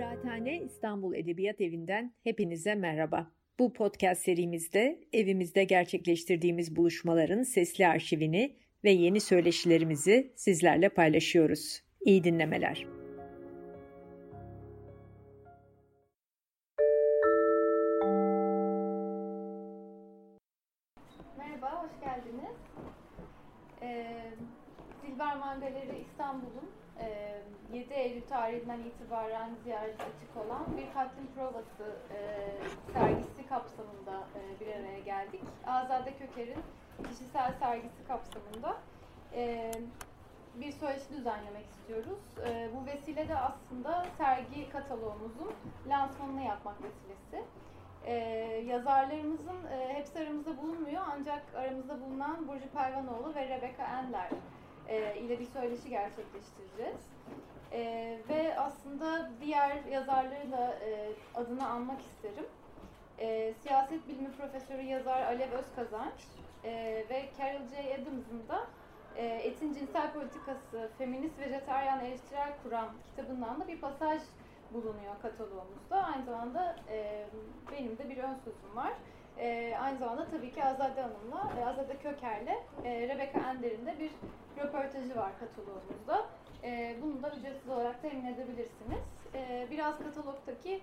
Kıraathane İstanbul Edebiyat Evi'nden hepinize merhaba. Bu podcast serimizde evimizde gerçekleştirdiğimiz buluşmaların sesli arşivini ve yeni söyleşilerimizi sizlerle paylaşıyoruz. İyi dinlemeler. Merhaba, hoş geldiniz. Ee, Zilberman Galeri İstanbul'un 7 Eylül tarihinden itibaren ziyaret açık olan bir katlim provası sergisi kapsamında bir araya geldik. Azade Köker'in kişisel sergisi kapsamında bir söyleşi düzenlemek istiyoruz. Bu vesile de aslında sergi kataloğumuzun lansmanını yapmak vesilesi. Ee, yazarlarımızın e, hepsi aramızda bulunmuyor ancak aramızda bulunan Burcu Pervanoğlu ve Rebecca Enler e, ile bir söyleşi gerçekleştireceğiz. E, ve aslında diğer yazarları da e, adını anmak isterim. E, siyaset bilimi profesörü yazar Alev Özkazanç e, ve Carol J. Adams'ın da e, Etin Cinsel Politikası, Feminist Vejetaryen Eleştirel Kuram kitabından da bir pasaj bulunuyor kataloğumuzda. Aynı zamanda e, benim de bir ön sözüm var. E, aynı zamanda tabii ki Azade Hanım'la, e, Azade Köker'le e, Rebecca Ender'in de bir röportajı var kataloğumuzda. E, bunu da ücretsiz olarak temin edebilirsiniz. E, biraz katalogdaki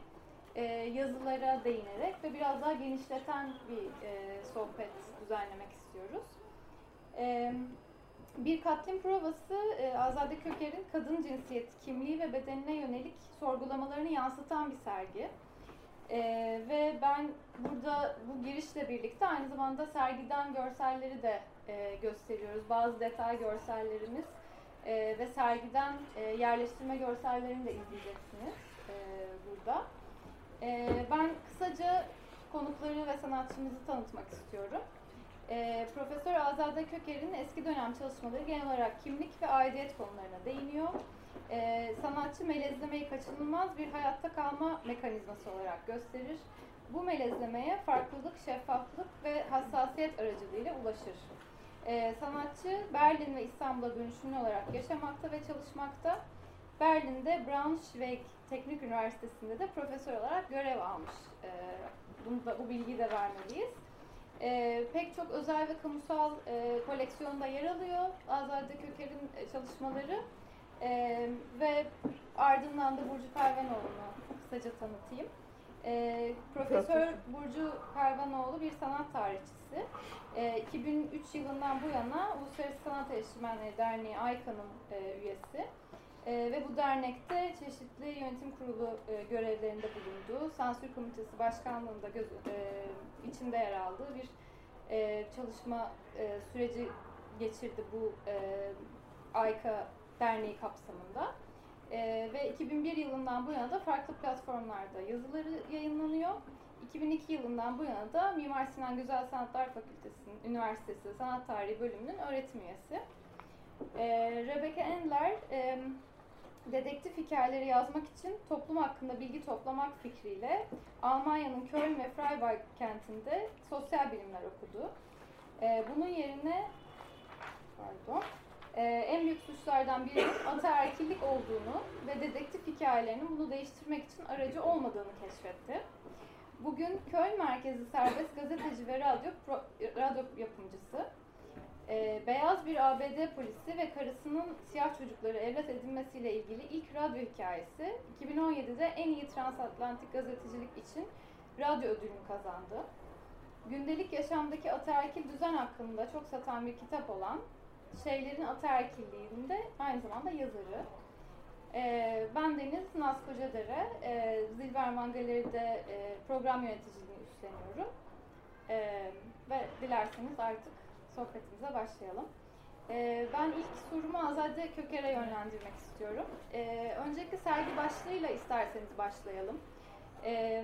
e, yazılara değinerek ve biraz daha genişleten bir e, sohbet düzenlemek istiyoruz. E, bir katlim provası e, Azade Köker'in kadın cinsiyeti, kimliği ve bedenine yönelik sorgulamalarını yansıtan bir sergi. E, ve ben burada bu girişle birlikte aynı zamanda sergiden görselleri de e, gösteriyoruz. Bazı detay görsellerimiz e, ve sergiden e, yerleştirme görsellerini de izleyeceksiniz e, burada. E, ben kısaca konukları ve sanatçımızı tanıtmak istiyorum. E, Profesör Azade Köker'in eski dönem çalışmaları genel olarak kimlik ve aidiyet konularına değiniyor. E, sanatçı melezlemeyi kaçınılmaz bir hayatta kalma mekanizması olarak gösterir. Bu melezlemeye farklılık, şeffaflık ve hassasiyet aracılığıyla ulaşır. E, sanatçı Berlin ve İstanbul'a dönüşümlü olarak yaşamakta ve çalışmakta. Berlin'de Braunschweig Teknik Üniversitesi'nde de profesör olarak görev almış. E, bunu da, bu bilgiyi de vermeliyiz. E, pek çok özel ve kamusal e, koleksiyonda yer alıyor Azade Köker'in e, çalışmaları. E, ve ardından da Burcu Pervanoğlu'nu kısaca tanıtayım. E, Profesör Burcu Pervanoğlu bir sanat tarihçisi. E, 2003 yılından bu yana Uluslararası Sanat Eleştirmenleri Derneği AYKA'nın e, üyesi. E, ve bu dernekte çeşitli yönetim kurulu e, görevlerinde bulunduğu, sansür komitesi başkanlığında göz, e, içinde yer aldığı bir e, çalışma e, süreci geçirdi bu e, AYKA derneği kapsamında. E, ve 2001 yılından bu yana da farklı platformlarda yazıları yayınlanıyor. 2002 yılından bu yana da Mimar Sinan Güzel Sanatlar Fakültesi'nin Üniversitesi Sanat Tarihi bölümünün öğretim üyesi. E, Rebecca Endler e, dedektif hikayeleri yazmak için toplum hakkında bilgi toplamak fikriyle Almanya'nın Köln ve Freiburg kentinde sosyal bilimler okudu. E, bunun yerine pardon, e, en büyük suçlardan birinin ataerkillik olduğunu ve dedektif hikayelerinin bunu değiştirmek için aracı olmadığını keşfetti. Bugün Köln merkezi serbest gazeteci ve radyo, pro, radyo yapımcısı. Ee, beyaz bir ABD polisi ve karısının siyah çocukları evlat edinmesiyle ilgili ilk radyo hikayesi 2017'de en iyi transatlantik gazetecilik için radyo ödülünü kazandı. Gündelik yaşamdaki ataerkil düzen hakkında çok satan bir kitap olan Şeylerin Ataerkilliğinde aynı zamanda yazarı. Ee, ben Deniz Naz Kocadere, e, Zilberman Galeri'de e, program yöneticiliğini üstleniyorum. E, ve dilerseniz artık sohbetimize başlayalım. Ee, ben ilk sorumu Azade Köker'e yönlendirmek istiyorum. Ee, öncelikle sergi başlığıyla isterseniz başlayalım. Ee,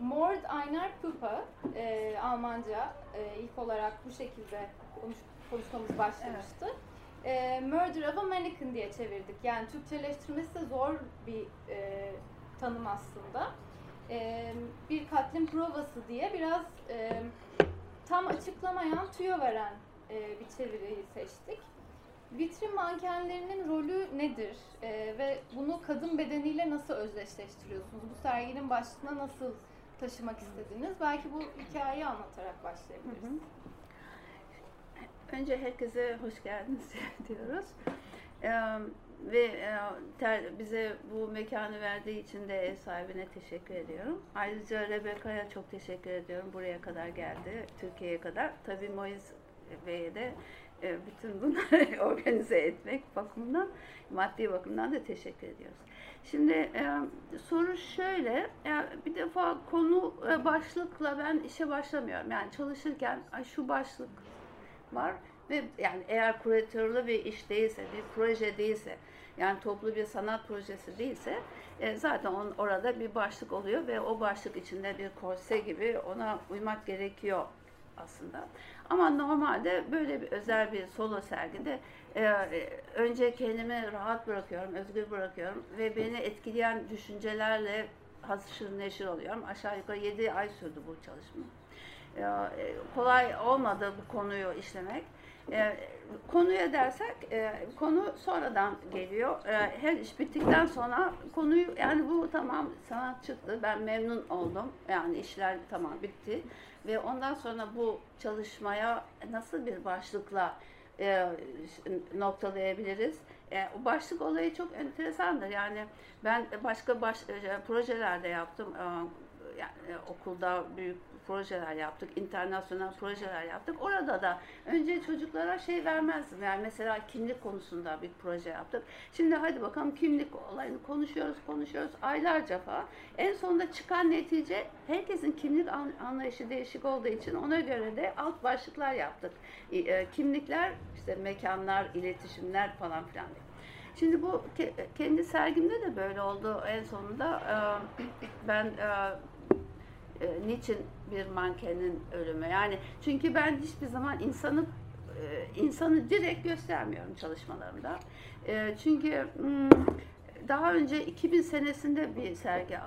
Mord einer Puppe, e, Almanca e, ilk olarak bu şekilde konuş, konuşmamız başlamıştı. Evet. E, Murder of a Mannequin diye çevirdik. Yani Türkçeleştirmesi de zor bir e, tanım aslında. E, bir katlim provası diye biraz e, tam açıklamayan, tüyo veren e, bir çeviriyi seçtik. Vitrin mankenlerinin rolü nedir e, ve bunu kadın bedeniyle nasıl özdeşleştiriyorsunuz? Bu serginin başlığına nasıl taşımak istediniz? Belki bu hikayeyi anlatarak başlayabiliriz. Hı hı. Önce herkese hoş geldiniz diyoruz. Ve bize bu mekanı verdiği için de ev sahibine teşekkür ediyorum. Ayrıca Rebecca'ya çok teşekkür ediyorum. Buraya kadar geldi, Türkiye'ye kadar. Tabii Moiz Bey'e de e, bütün bunları organize etmek bakımından, maddi bakımdan da teşekkür ediyoruz. Şimdi soru şöyle, bir defa konu e, başlıkla ben işe başlamıyorum. Yani çalışırken şu başlık var ve yani eğer kuratörlü bir iş değilse, bir proje değilse, yani toplu bir sanat projesi değilse e, zaten on, orada bir başlık oluyor ve o başlık içinde bir korse gibi ona uymak gerekiyor aslında. Ama normalde böyle bir özel bir solo sergide e, önce kendimi rahat bırakıyorum, özgür bırakıyorum ve beni etkileyen düşüncelerle haşır neşir oluyorum. Aşağı yukarı 7 ay sürdü bu çalışma. E, kolay olmadı bu konuyu işlemek. E, konuya dersek e, konu sonradan geliyor. E, her iş bittikten sonra konuyu yani bu tamam sanat çıktı. Ben memnun oldum. Yani işler tamam bitti. Ve ondan sonra bu çalışmaya nasıl bir başlıkla e, noktalayabiliriz? O başlık olayı çok enteresandır. Yani ben başka baş, projelerde yaptım. Yani, okulda büyük projeler yaptık, internasyonel projeler yaptık. Orada da önce çocuklara şey vermezdim. Yani mesela kimlik konusunda bir proje yaptık. Şimdi hadi bakalım kimlik olayını konuşuyoruz, konuşuyoruz aylarca falan. En sonunda çıkan netice herkesin kimlik anlayışı değişik olduğu için ona göre de alt başlıklar yaptık. E, kimlikler, işte mekanlar, iletişimler falan filan Şimdi bu kendi sergimde de böyle oldu en sonunda. Ben e, niçin bir mankenin ölümü? Yani çünkü ben hiçbir zaman insanı e, insanı direkt göstermiyorum çalışmalarımda. E, çünkü hmm, daha önce 2000 senesinde bir sergi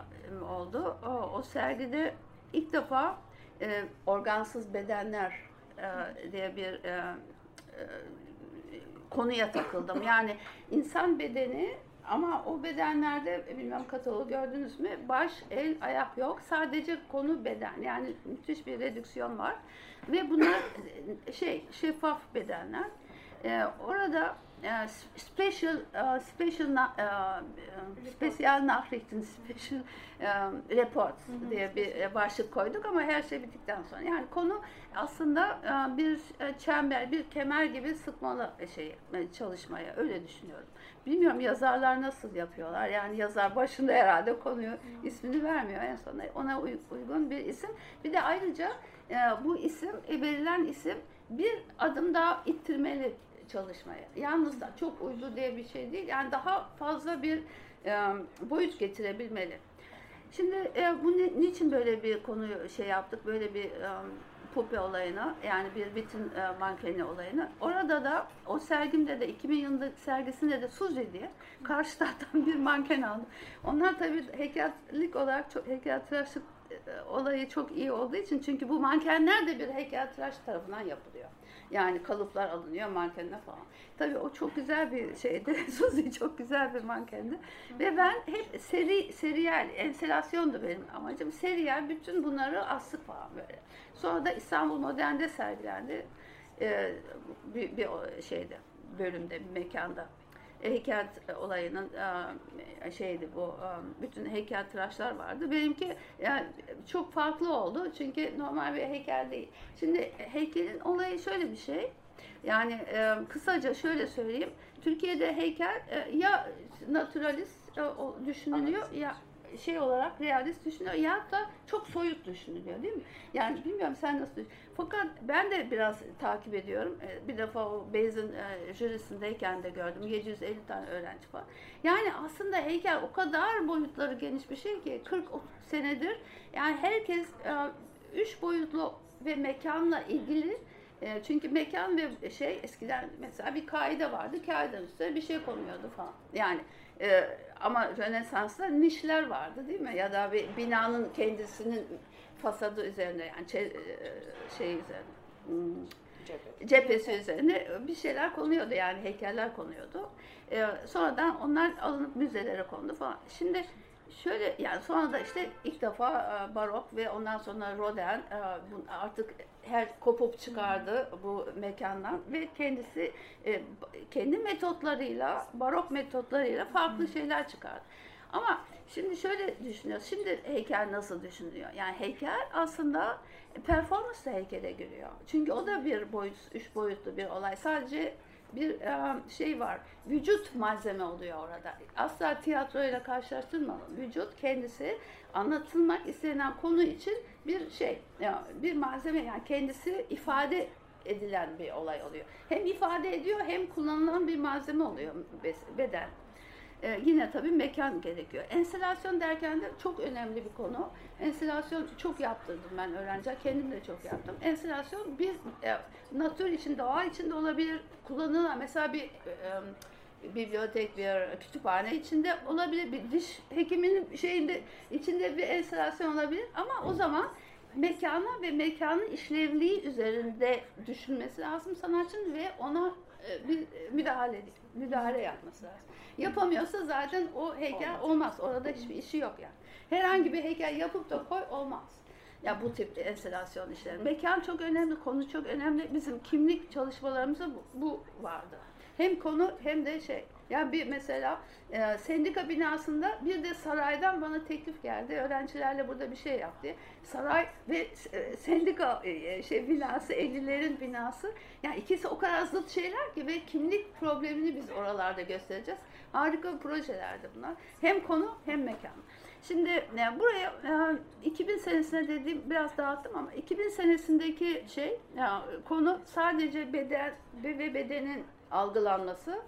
oldu. O, o sergide ilk defa e, organsız bedenler e, diye bir e, e, konuya takıldım. Yani insan bedeni ama o bedenlerde bilmem kataloğu gördünüz mü? Baş, el, ayak yok. Sadece konu beden. Yani müthiş bir redüksiyon var. Ve bunlar şey şeffaf bedenler. Ee, orada e, special uh, special uh, special Nachrichten special uh, reports diye bir başlık koyduk ama her şey bittikten sonra yani konu aslında uh, bir çember bir kemer gibi sıkmalı şey çalışmaya öyle düşünüyorum. Bilmiyorum yazarlar nasıl yapıyorlar. Yani yazar başında herhalde konuyu ismini vermiyor en sonunda. Ona uygun bir isim. Bir de ayrıca e, bu isim, e, verilen isim bir adım daha ittirmeli çalışmaya. Yalnız da çok uydu diye bir şey değil. Yani daha fazla bir e, boyut getirebilmeli. Şimdi e, bu ni, niçin böyle bir konuyu şey yaptık, böyle bir e, Puppe olayını yani bir vitrin e, mankeni olayını. Orada da o sergimde de 2000 yılında sergisinde de Suzy diye karşı taraftan bir manken aldım. Onlar tabii heykellik olarak çok heykeltıraşlık e, olayı çok iyi olduğu için çünkü bu mankenler de bir heykeltıraş tarafından yapılıyor. Yani kalıplar alınıyor mankenle falan. Tabii o çok güzel bir şeydi. Suzy çok güzel bir mankendi. Ve ben hep seri, seriyel, enselasyondu benim amacım. Seriyel bütün bunları astık falan böyle. Sonra da İstanbul Modern'de sergilendi. Ee, bir, bir şeyde, bölümde, bir mekanda heykel olayının e, şeydi bu e, bütün heykel tıraşlar vardı. Benimki yani çok farklı oldu çünkü normal bir heykel değil. Şimdi heykelin olayı şöyle bir şey. Yani e, kısaca şöyle söyleyeyim. Türkiye'de heykel ya naturalist düşünülüyor evet. ya şey olarak realist düşünüyor ya da çok soyut düşünülüyor değil mi? Yani bilmiyorum sen nasıl düşün. Fakat ben de biraz takip ediyorum. Ee, bir defa o Bayes'in e, jürisindeyken de gördüm. 750 tane öğrenci var. Yani aslında heykel o kadar boyutları geniş bir şey ki 40 senedir yani herkes e, üç boyutlu ve mekanla ilgili e, çünkü mekan ve şey eskiden mesela bir kaide vardı. Kaidenin üstüne bir şey konuyordu falan. Yani ama Rönesans'ta nişler vardı değil mi? Ya da bir binanın kendisinin fasadı üzerinde yani şey, şey üzerinde. Hmm. Cephesi. cephesi üzerine bir şeyler konuyordu yani heykeller konuyordu. Ee, sonradan onlar alınıp müzelere kondu falan. Şimdi şöyle yani sonra da işte ilk defa e, barok ve ondan sonra Rodin e, artık her kopup çıkardı bu mekandan ve kendisi e, kendi metotlarıyla barok metotlarıyla farklı şeyler çıkardı. Ama şimdi şöyle düşünüyoruz. Şimdi heykel nasıl düşünülüyor? Yani heykel aslında performans da heykele giriyor. Çünkü o da bir boyut, üç boyutlu bir olay. Sadece bir şey var. Vücut malzeme oluyor orada. Asla tiyatroyla karşılaştırmayalım. Vücut kendisi anlatılmak istenen konu için bir şey, bir malzeme yani kendisi ifade edilen bir olay oluyor. Hem ifade ediyor hem kullanılan bir malzeme oluyor beden. Ee, yine tabii mekan gerekiyor. Enstelasyon derken de çok önemli bir konu. Enstelasyon çok yaptırdım ben öğrenci. Kendim de çok yaptım. Enstelasyon bir e, natür için, doğa içinde olabilir. Kullanılan mesela bir e, bibliotek, bir kütüphane içinde olabilir. Bir diş hekiminin şeyinde içinde bir enstelasyon olabilir. Ama o zaman mekana ve mekanın işlevliği üzerinde düşünmesi lazım sanatçının ve ona e, bir müdahale müdahale yapması lazım. Yapamıyorsa zaten o heykel olmaz. olmaz. Orada hiçbir işi yok yani. Herhangi bir heykel yapıp da koy olmaz. Ya bu tip enstelasyon işleri. Mekan çok önemli, konu çok önemli. Bizim kimlik çalışmalarımızda bu, bu vardı. Hem konu hem de şey. Ya bir mesela e, sendika binasında bir de saraydan bana teklif geldi. Öğrencilerle burada bir şey yaptı. Saray ve e, sendika e, şey binası, 50'lerin binası. Yani ikisi o kadar zıt şeyler ki ve kimlik problemini biz oralarda göstereceğiz. Harika projelerdi bunlar. Hem konu hem mekan. Şimdi e, buraya e, 2000 senesine dediğim biraz dağıttım ama 2000 senesindeki şey ya, konu sadece beden ve bedenin algılanması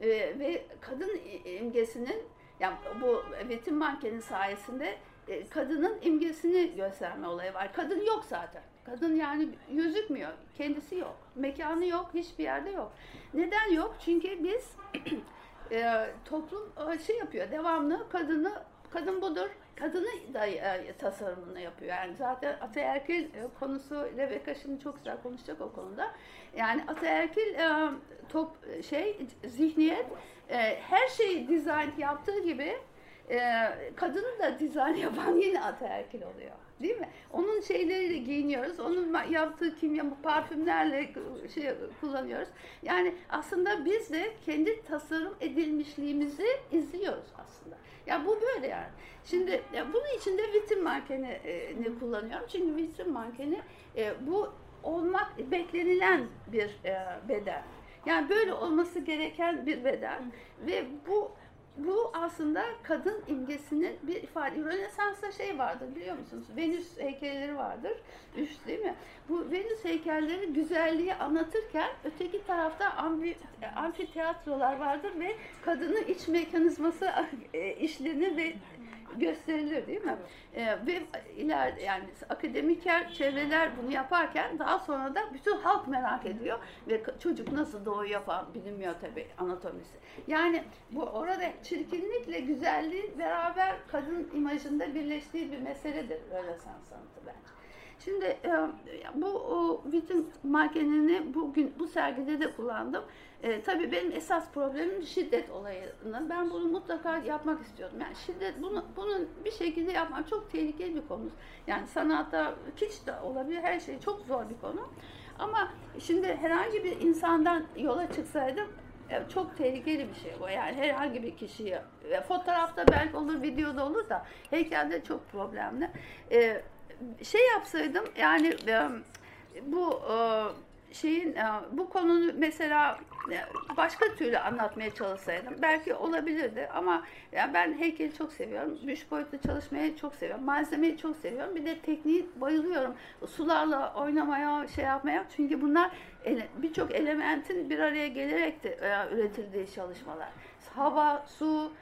e, ve kadın imgesinin yani bu Vetin Manken'in sayesinde e, kadının imgesini gösterme olayı var. Kadın yok zaten. Kadın yani gözükmüyor. Kendisi yok. Mekanı yok. Hiçbir yerde yok. Neden yok? Çünkü biz e, toplum e, şey yapıyor. Devamlı kadını kadın budur. Kadını da e, tasarımını yapıyor. Yani zaten ataerkil e, konusu Rebecca şimdi çok güzel konuşacak o konuda. Yani ataerkil e, top şey zihniyet her şeyi dizayn yaptığı gibi kadını da dizayn yapan yine ataerkil oluyor. Değil mi? Onun şeyleriyle giyiniyoruz. Onun yaptığı kimya parfümlerle şey kullanıyoruz. Yani aslında biz de kendi tasarım edilmişliğimizi izliyoruz aslında. Ya bu böyle yani. Şimdi ya bunun için de vitrin mankeni e, kullanıyorum. Çünkü vitrin mankeni e, bu olmak beklenilen bir e, beden. Yani böyle olması gereken bir beden. Ve bu bu aslında kadın imgesinin bir ifade. Rönesans'ta şey vardır biliyor musunuz? Venüs heykelleri vardır. Üst değil mi? Bu Venüs heykelleri güzelliği anlatırken öteki tarafta amfi, amfiteyatrolar vardır ve kadının iç mekanizması e, işlenir ve gösterilir değil mi? Ee, ve ileride yani akademiker çevreler bunu yaparken daha sonra da bütün halk merak ediyor ve çocuk nasıl doğuyor falan bilinmiyor tabii anatomisi. Yani bu orada çirkinlikle güzelliğin beraber kadın imajında birleştiği bir meseledir Rönesans sanatı bence. Şimdi e, bu o, Witten makineni bugün bu sergide de kullandım. E, tabii benim esas problemim şiddet olayını. Ben bunu mutlaka yapmak istiyorum. Yani şiddet bunu bunun bir şekilde yapmak çok tehlikeli bir konu. Yani sanatta hiç de olabilir her şey çok zor bir konu. Ama şimdi herhangi bir insandan yola çıksaydım e, çok tehlikeli bir şey bu. Yani herhangi bir kişiyi e, fotoğrafta belki olur, videoda olur da heykelde çok problemli. E, şey yapsaydım yani e, bu e, şeyin e, bu konunu mesela başka türlü anlatmaya çalışsaydım belki olabilirdi ama ya ben heykeli çok seviyorum. Üç boyutlu çalışmayı çok seviyorum. Malzemeyi çok seviyorum. Bir de tekniği bayılıyorum. Sularla oynamaya, şey yapmaya. Çünkü bunlar birçok elementin bir araya gelerek de üretildiği çalışmalar. Hava, su,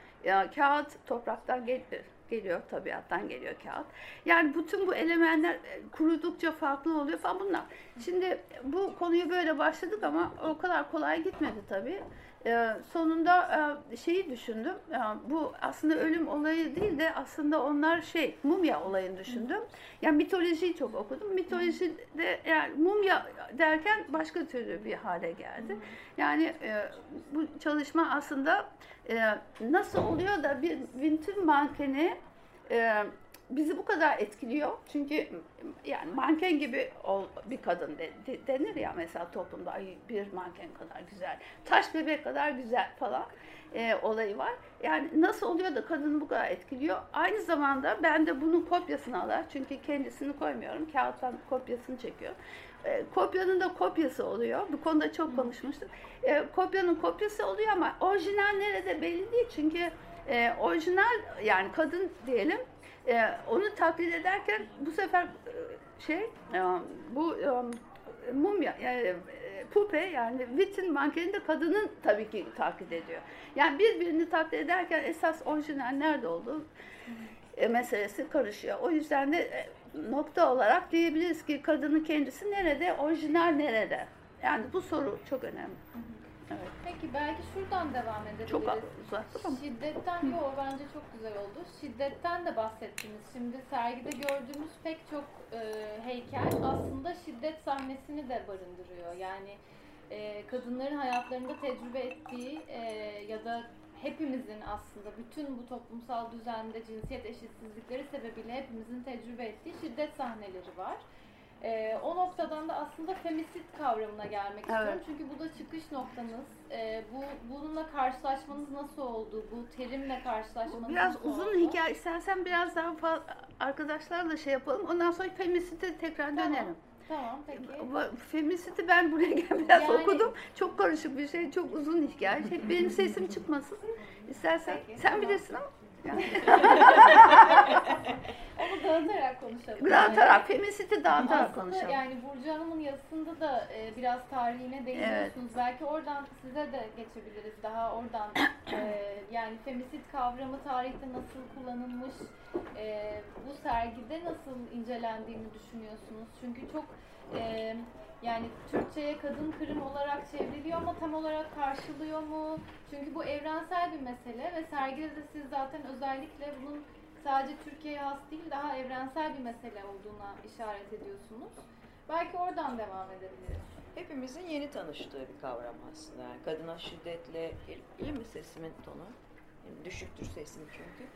kağıt topraktan gelir geliyor, tabiattan geliyor kağıt. Yani bütün bu elementler e, kurudukça farklı oluyor falan bunlar. Şimdi bu konuyu böyle başladık ama o kadar kolay gitmedi tabii. E, sonunda e, şeyi düşündüm. E, bu aslında ölüm olayı değil de aslında onlar şey mumya olayını düşündüm. Yani mitolojiyi çok okudum. Mitolojide yani mumya derken başka türlü bir hale geldi. Yani e, bu çalışma aslında e, nasıl oluyor da bir bütün mankeni e, bizi bu kadar etkiliyor. Çünkü yani manken gibi ol, bir kadın de, de, denir ya mesela toplumda Ay, bir manken kadar güzel, taş bebek kadar güzel falan e, olayı var. Yani nasıl oluyor da kadını bu kadar etkiliyor? Aynı zamanda ben de bunun kopyasını alır. Çünkü kendisini koymuyorum. Kağıttan kopyasını çekiyor. E, kopyanın da kopyası oluyor. Bu konuda çok konuşmuştuk. E, kopyanın kopyası oluyor ama orijinal nerede belli değil. Çünkü e, orijinal yani kadın diyelim e, onu taklit ederken bu sefer e, şey e, bu e, mumya yani e, pupe yani vitin mankeni de kadının tabii ki taklit ediyor. Yani birbirini taklit ederken esas orijinal nerede olduğu e, meselesi karışıyor. O yüzden de e, nokta olarak diyebiliriz ki kadının kendisi nerede, orijinal nerede? Yani bu soru çok önemli. Evet. Peki belki şuradan devam edebiliriz. Çok uzattım ama. Şiddetten, yo bence çok güzel oldu. Şiddetten de bahsettiniz. Şimdi sergide gördüğümüz pek çok e, heykel aslında şiddet sahnesini de barındırıyor. Yani e, kadınların hayatlarında tecrübe ettiği e, ya da hepimizin aslında bütün bu toplumsal düzende cinsiyet eşitsizlikleri sebebiyle hepimizin tecrübe ettiği şiddet sahneleri var. Ee, o noktadan da aslında femisit kavramına gelmek Evet. istiyorum. Çünkü bu da çıkış noktanız. Ee, bu bununla karşılaşmanız nasıl oldu? Bu terimle karşılaşmanız biraz nasıl uzun oldu? hikaye. İstersen biraz daha arkadaşlarla şey yapalım. Ondan sonra feministe tekrar Tamam. dönelim. Tamam peki. Feministi ben buraya gel biraz Yani- okudum. Çok karışık bir şey, çok uzun hikaye. Şey, benim sesim çıkmasın. İstersen Peki, sen tamam. bilirsin ama. Yani, Onu dağıtarak konuşalım. dağıtarak, feministi dağıtarak Aslında konuşalım. yani Burcu Hanım'ın yazısında da e, biraz tarihine değiniyorsunuz. Belki oradan size de geçebiliriz. Daha oradan e, yani femisit kavramı tarihte nasıl kullanılmış, e, bu sergide nasıl incelendiğini düşünüyorsunuz? Çünkü çok e, yani Türkçe'ye kadın kırım olarak çevriliyor ama tam olarak karşılıyor mu? Çünkü bu evrensel bir mesele ve sergide de siz zaten özellikle bunun sadece Türkiye'ye has değil daha evrensel bir mesele olduğuna işaret ediyorsunuz. Belki oradan devam edebiliriz. Hepimizin yeni tanıştığı bir kavram aslında. Yani kadına şiddetle, iyi mi sesimin tonu? Düşüktür sesim çünkü.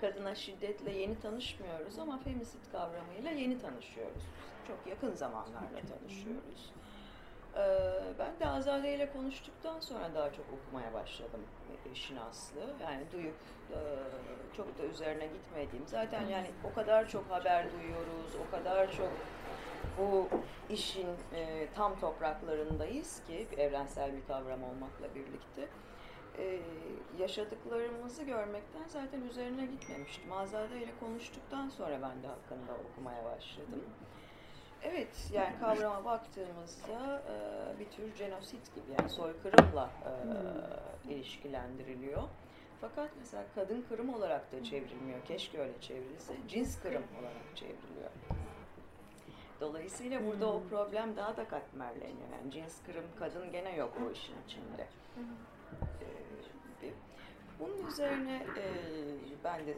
Kadına şiddetle yeni tanışmıyoruz ama femisit kavramıyla yeni tanışıyoruz. Çok yakın zamanlarla tanışıyoruz. Ee, ben de Azade ile konuştuktan sonra daha çok okumaya başladım işin aslı. Yani duyup e, çok da üzerine gitmediğim. Zaten yani o kadar çok haber duyuyoruz, o kadar çok bu işin e, tam topraklarındayız ki evrensel bir kavram olmakla birlikte e, yaşadıklarımızı görmekten zaten üzerine gitmemiştim. Azade ile konuştuktan sonra ben de hakkında okumaya başladım. Evet, yani kavrama baktığımızda e, bir tür genosit gibi yani soykırımla e, ilişkilendiriliyor. Fakat mesela kadın kırım olarak da çevrilmiyor. Keşke öyle çevrilse. Cins kırım olarak çevriliyor. Dolayısıyla burada o problem daha da katmerleniyor. Yani cins kırım kadın gene yok o işin içinde. Bir- bunun üzerine e, ben de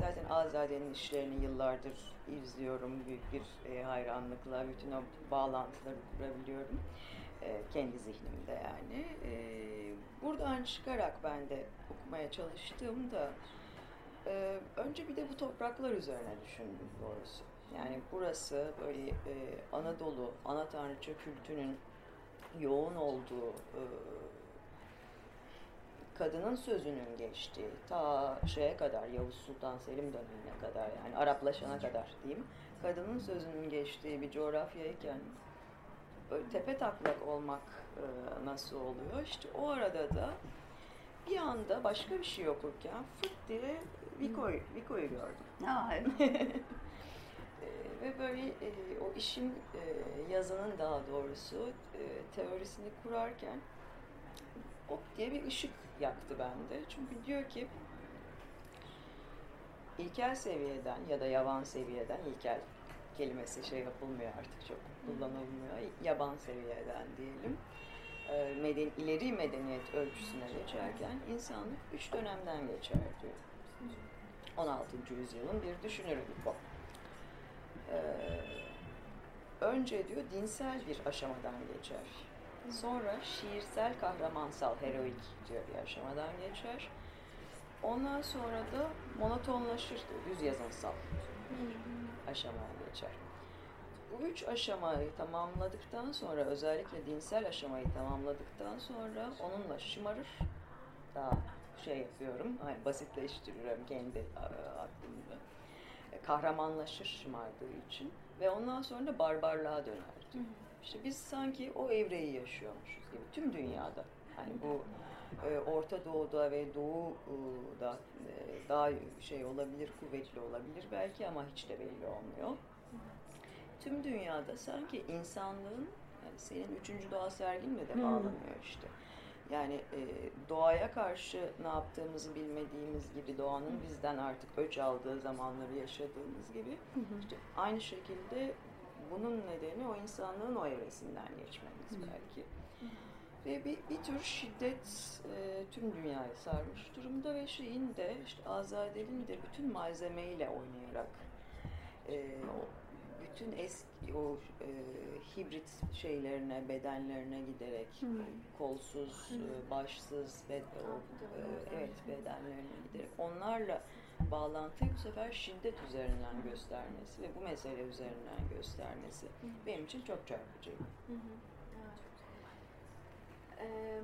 zaten Azade'nin işlerini yıllardır izliyorum. Büyük bir e, hayranlıkla bütün o bağlantıları kurabiliyorum. E, kendi zihnimde yani. E, buradan çıkarak ben de okumaya çalıştığımda e, önce bir de bu topraklar üzerine düşündüm doğrusu. Yani burası böyle e, Anadolu, ana tanrıça kültünün yoğun olduğu, e, kadının sözünün geçtiği, ta şeye kadar, Yavuz Sultan Selim dönemine kadar yani Araplaşana kadar diyeyim, kadının sözünün geçtiği bir coğrafyayken böyle tepe taklak olmak e, nasıl oluyor? İşte o arada da bir anda başka bir şey okurken fıt diye Vico'yu, Vico'yu gördüm. Ha, evet. Ee, ve böyle e, o işin e, yazının daha doğrusu e, teorisini kurarken hop diye bir ışık yaktı bende. Çünkü diyor ki ilkel seviyeden ya da yavan seviyeden ilkel kelimesi şey yapılmıyor artık çok kullanılmıyor. Yaban seviyeden diyelim. e, meden, ileri medeniyet ölçüsüne geçerken insanlık üç dönemden geçer diyor. 16. yüzyılın bir düşünürü bu. Ee, önce diyor dinsel bir aşamadan geçer. Sonra şiirsel, kahramansal, heroik diyor bir aşamadan geçer. Ondan sonra da monotonlaşır düz yazınsal aşamaya geçer. Bu üç aşamayı tamamladıktan sonra, özellikle dinsel aşamayı tamamladıktan sonra onunla şımarır. Daha şey yapıyorum, hani basitleştiriyorum kendi aklımda. Kahramanlaşır şımardığı için ve ondan sonra da barbarlığa döner. Diyor. İşte biz sanki o evreyi yaşıyormuşuz gibi tüm dünyada. Hani bu e, Orta Doğu'da ve Doğu'da e, daha şey olabilir, kuvvetli olabilir belki ama hiç de belli olmuyor. Tüm dünyada sanki insanlığın, yani senin üçüncü doğa serginle de bağlanıyor işte. Yani e, doğaya karşı ne yaptığımızı bilmediğimiz gibi doğanın bizden artık öç aldığı zamanları yaşadığımız gibi işte aynı şekilde bunun nedeni o insanlığın o evresinden geçmemiz belki. Ve bir, bir tür şiddet e, tüm dünyayı sarmış durumda ve şeyin de işte Azadel'in de bütün malzemeyle oynayarak e, o, bütün eski o e, hibrit şeylerine, bedenlerine giderek hmm. kolsuz, hmm. Başsız, bed, o, e, evet bedenlerine giderek onlarla bağlantıyı bu sefer şiddet üzerinden göstermesi ve bu mesele üzerinden göstermesi hmm. benim için çok çarpıcı. Hmm. Ee,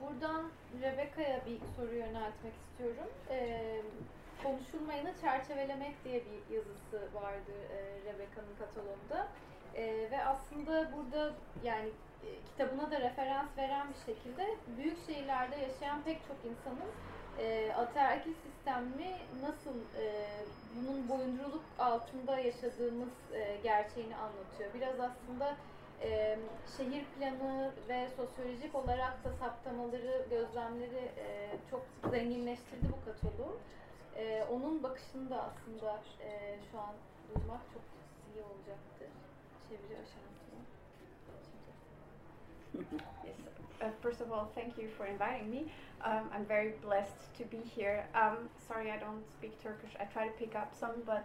buradan Rebecca'ya bir soru yöneltmek istiyorum. Ee, Konuşulmayanı çerçevelemek diye bir yazısı vardı e, Rebecca'nın katalogunda. E, ve aslında burada yani e, kitabına da referans veren bir şekilde büyük şehirlerde yaşayan pek çok insanın e, ataerkil sistemi nasıl e, bunun boyunduruluk altında yaşadığımız e, gerçeğini anlatıyor. Biraz aslında e, şehir planı ve sosyolojik olarak da saptamaları, gözlemleri e, çok zenginleştirdi bu kataloğu. Ee, onun bakışını da aslında e, şu an duymak çok iyi olacaktı çeviri aşamasında. yes. Uh, first of all, thank you for inviting me. Um, I'm very blessed to be here. Um, sorry, I don't speak Turkish. I try to pick up some, but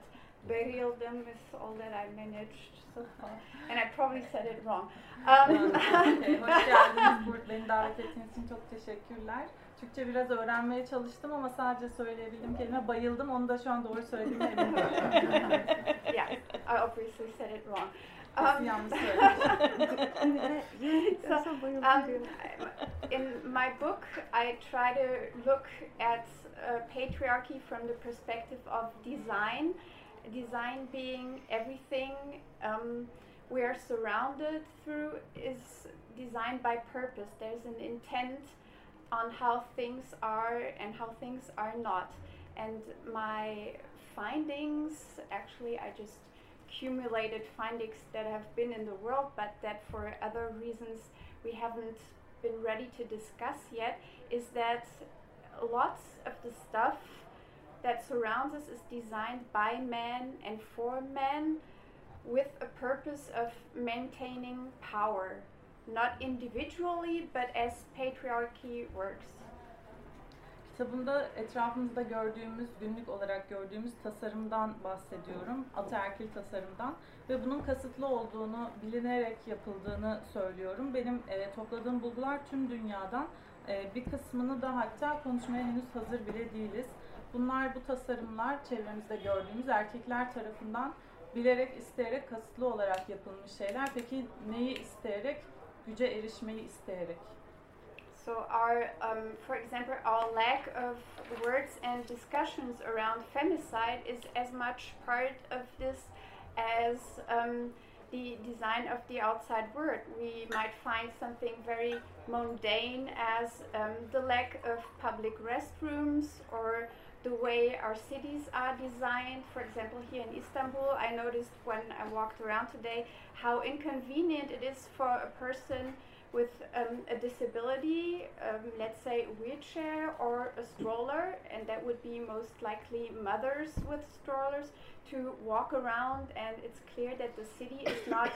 bayıldım with all that I managed so far. And I probably said it wrong. Um, okay, hoş geldiniz. Beni davet ettiğiniz için çok teşekkürler. Türkçe biraz öğrenmeye çalıştım ama sadece söyleyebildiğim kelime bayıldım. Onu da şu an doğru söylediğime eminim. yeah, I obviously said it wrong. Um, so, um, in my book, I try to look at uh, patriarchy from the perspective of design. Design being everything um, we are surrounded through is designed by purpose. There's an intent on how things are and how things are not. And my findings, actually, I just accumulated findings that have been in the world, but that for other reasons we haven't been ready to discuss yet, is that lots of the stuff that surrounds us is designed by men and for men with a purpose of maintaining power not individually but as patriarchy works. Kitabında etrafımızda gördüğümüz, günlük olarak gördüğümüz tasarımdan bahsediyorum. Ataerkil tasarımdan ve bunun kasıtlı olduğunu bilinerek yapıldığını söylüyorum. Benim e, topladığım bulgular tüm dünyadan. E, bir kısmını da hatta konuşmaya henüz hazır bile değiliz. Bunlar bu tasarımlar çevremizde gördüğümüz erkekler tarafından bilerek, isteyerek, kasıtlı olarak yapılmış şeyler. Peki neyi isteyerek? güce erişmeyi isteyerek. So our, um, for example, our lack of words and discussions around femicide is as much part of this as um, the design of the outside world. We might find something very mundane as um, the lack of public restrooms or the way our cities are designed. For example, here in Istanbul, I noticed when I walked around today how inconvenient it is for a person with um, a disability, um, let's say a wheelchair or a stroller, and that would be most likely mothers with strollers, to walk around. And it's clear that the city is not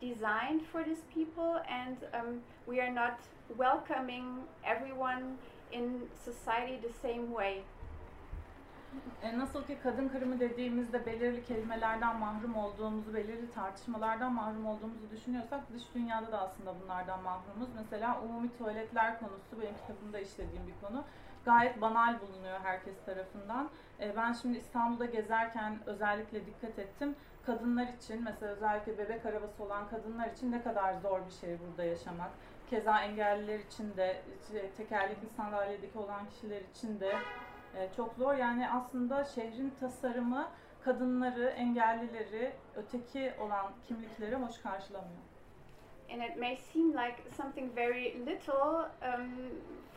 designed for these people, and um, we are not welcoming everyone in society the same way. E, nasıl ki kadın kırımı dediğimizde belirli kelimelerden mahrum olduğumuzu, belirli tartışmalardan mahrum olduğumuzu düşünüyorsak dış dünyada da aslında bunlardan mahrumuz. Mesela umumi tuvaletler konusu benim kitabımda işlediğim bir konu. Gayet banal bulunuyor herkes tarafından. E, ben şimdi İstanbul'da gezerken özellikle dikkat ettim. Kadınlar için mesela özellikle bebek arabası olan kadınlar için ne kadar zor bir şey burada yaşamak. Keza engelliler için de, tekerlekli sandalyedeki olan kişiler için de e, çok zor. Yani aslında şehrin tasarımı kadınları, engellileri, öteki olan kimlikleri hoş karşılamıyor. And it may seem like something very little um,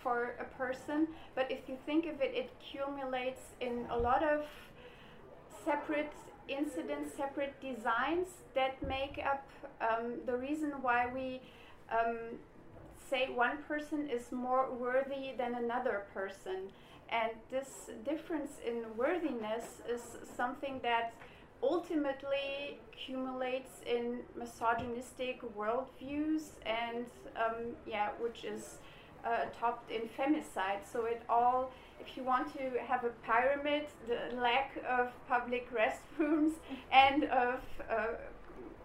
for a person, but if you think of it, it accumulates in a lot of separate incidents, separate designs that make up um, the reason why we um, say one person is more worthy than another person. And this difference in worthiness is something that ultimately accumulates in misogynistic worldviews and, um, yeah, which is uh, topped in femicide. So it all, if you want to have a pyramid, the lack of public restrooms and of uh,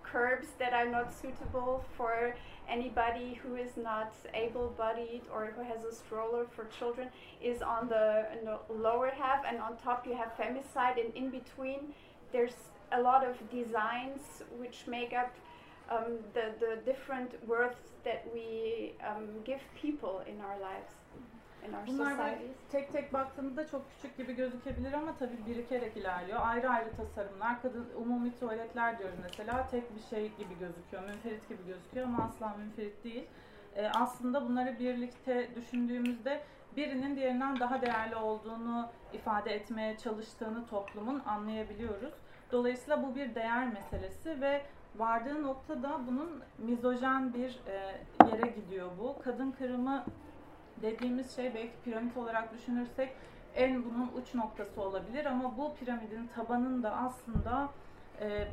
curbs that are not suitable for anybody who is not able-bodied or who has a stroller for children is on the, lower half and on top you have femicide and in between there's a lot of designs which make up um, the, the different worths that we um, give people in our lives. In our Bunlar societies. tek tek baktığımızda çok küçük gibi gözükebilir ama tabii birikerek ilerliyor. Ayrı ayrı tasarımlar, kadın umumi tuvaletler diyoruz mesela tek bir şey gibi gözüküyor, münferit gibi gözüküyor ama asla münferit değil. Ee, aslında bunları birlikte düşündüğümüzde birinin diğerinden daha değerli olduğunu ifade etmeye çalıştığını toplumun anlayabiliyoruz. Dolayısıyla bu bir değer meselesi ve vardığı noktada bunun mizojen bir e, yere gidiyor bu. Kadın kırımı dediğimiz şey belki piramit olarak düşünürsek en bunun uç noktası olabilir ama bu piramidin tabanında aslında e,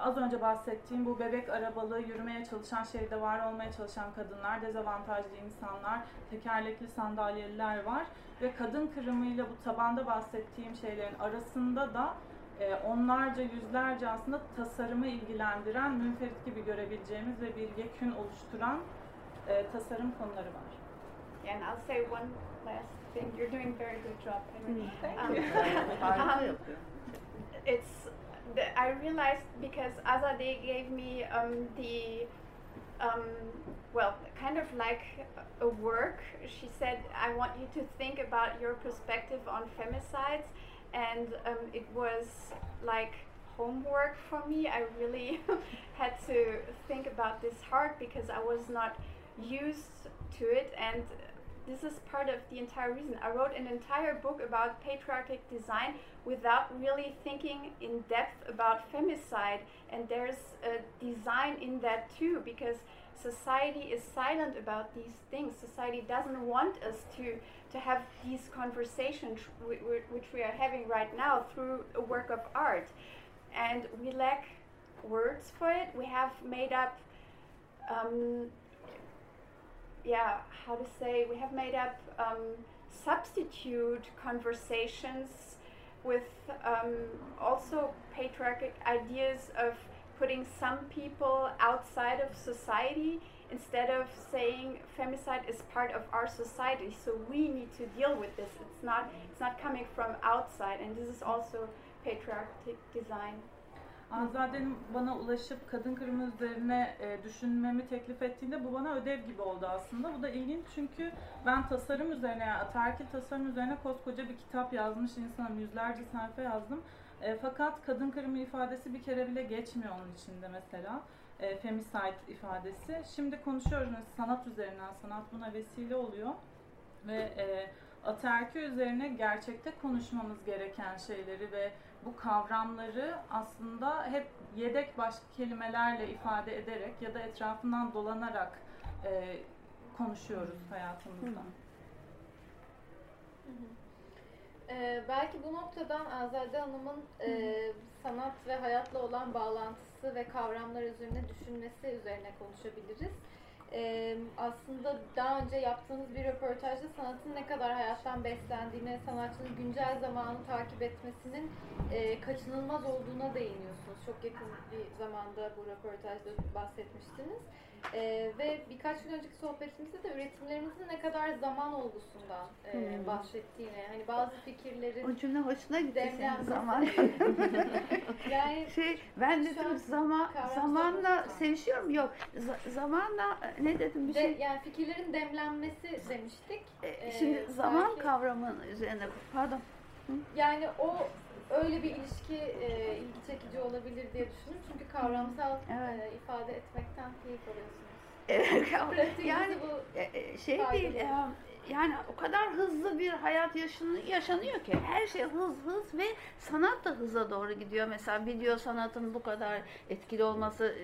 az önce bahsettiğim bu bebek arabalı yürümeye çalışan şehirde var olmaya çalışan kadınlar, dezavantajlı insanlar, tekerlekli sandalyeliler var ve kadın kırımıyla bu tabanda bahsettiğim şeylerin arasında da e, onlarca yüzlerce aslında tasarımı ilgilendiren münferit gibi görebileceğimiz ve bir yekün oluşturan e, tasarım konuları var. And I'll say one last thing. You're doing a very good job, Henry. Um, Harika um, it's the, I realized because Azadeh gave me um, the um, well, kind of like a work. She said, "I want you to think about your perspective on femicides," and um, it was like homework for me. I really had to think about this hard because I was not used to it and this is part of the entire reason. I wrote an entire book about patriarchic design without really thinking in depth about femicide, and there's a design in that too because society is silent about these things. Society doesn't want us to to have these conversations wh- wh- which we are having right now through a work of art, and we lack words for it. We have made up. Um, yeah, how to say, we have made up um, substitute conversations with um, also patriarchic ideas of putting some people outside of society instead of saying femicide is part of our society so we need to deal with this. It's not it's not coming from outside and this is also patriarchic design Azade'nin bana ulaşıp kadın kırımı üzerine e, düşünmemi teklif ettiğinde bu bana ödev gibi oldu aslında. Bu da ilginç çünkü ben tasarım üzerine, yani ataerkil tasarım üzerine koskoca bir kitap yazmış insanım. Yüzlerce sayfa yazdım. E, fakat kadın kırımı ifadesi bir kere bile geçmiyor onun içinde mesela. E, femicide ifadesi. Şimdi konuşuyoruz sanat üzerinden. Sanat buna vesile oluyor. Ve e, ataerkil üzerine gerçekte konuşmamız gereken şeyleri ve bu kavramları aslında hep yedek başka kelimelerle ifade ederek ya da etrafından dolanarak e, konuşuyoruz hayatımızda. Ee, belki bu noktadan Azade Hanım'ın e, sanat ve hayatla olan bağlantısı ve kavramlar üzerine düşünmesi üzerine konuşabiliriz. Ee, aslında daha önce yaptığınız bir röportajda sanatın ne kadar hayattan beslendiğine, sanatçının güncel zamanı takip etmesinin e, kaçınılmaz olduğuna değiniyorsunuz. Çok yakın bir zamanda bu röportajda bahsetmiştiniz. Ee, ve birkaç gün önceki sohbetimizde de üretimlerimizin ne kadar zaman olgusundan e, Hmm. bahsettiğine, hani bazı fikirlerin O cümle hoşuna gitti senin zaman. yani şey ben dedim zaman zamanla sevişiyorum yok Z- zamanla e, ne dedim bir de, şey yani fikirlerin demlenmesi demiştik. E, Ee, şimdi zaman belki- kavramının üzerine pardon Yani o öyle bir ilişki e, ilgi çekici olabilir diye düşündüm. Çünkü kavramsal Evet. e, ifade etmekten keyif alıyorsunuz. Yani bu e, e, şey değil e, yani o kadar hızlı bir hayat yaşanıyor, yaşanıyor ki her şey hız hız ve sanat da hıza doğru gidiyor. Mesela video sanatın bu kadar etkili olması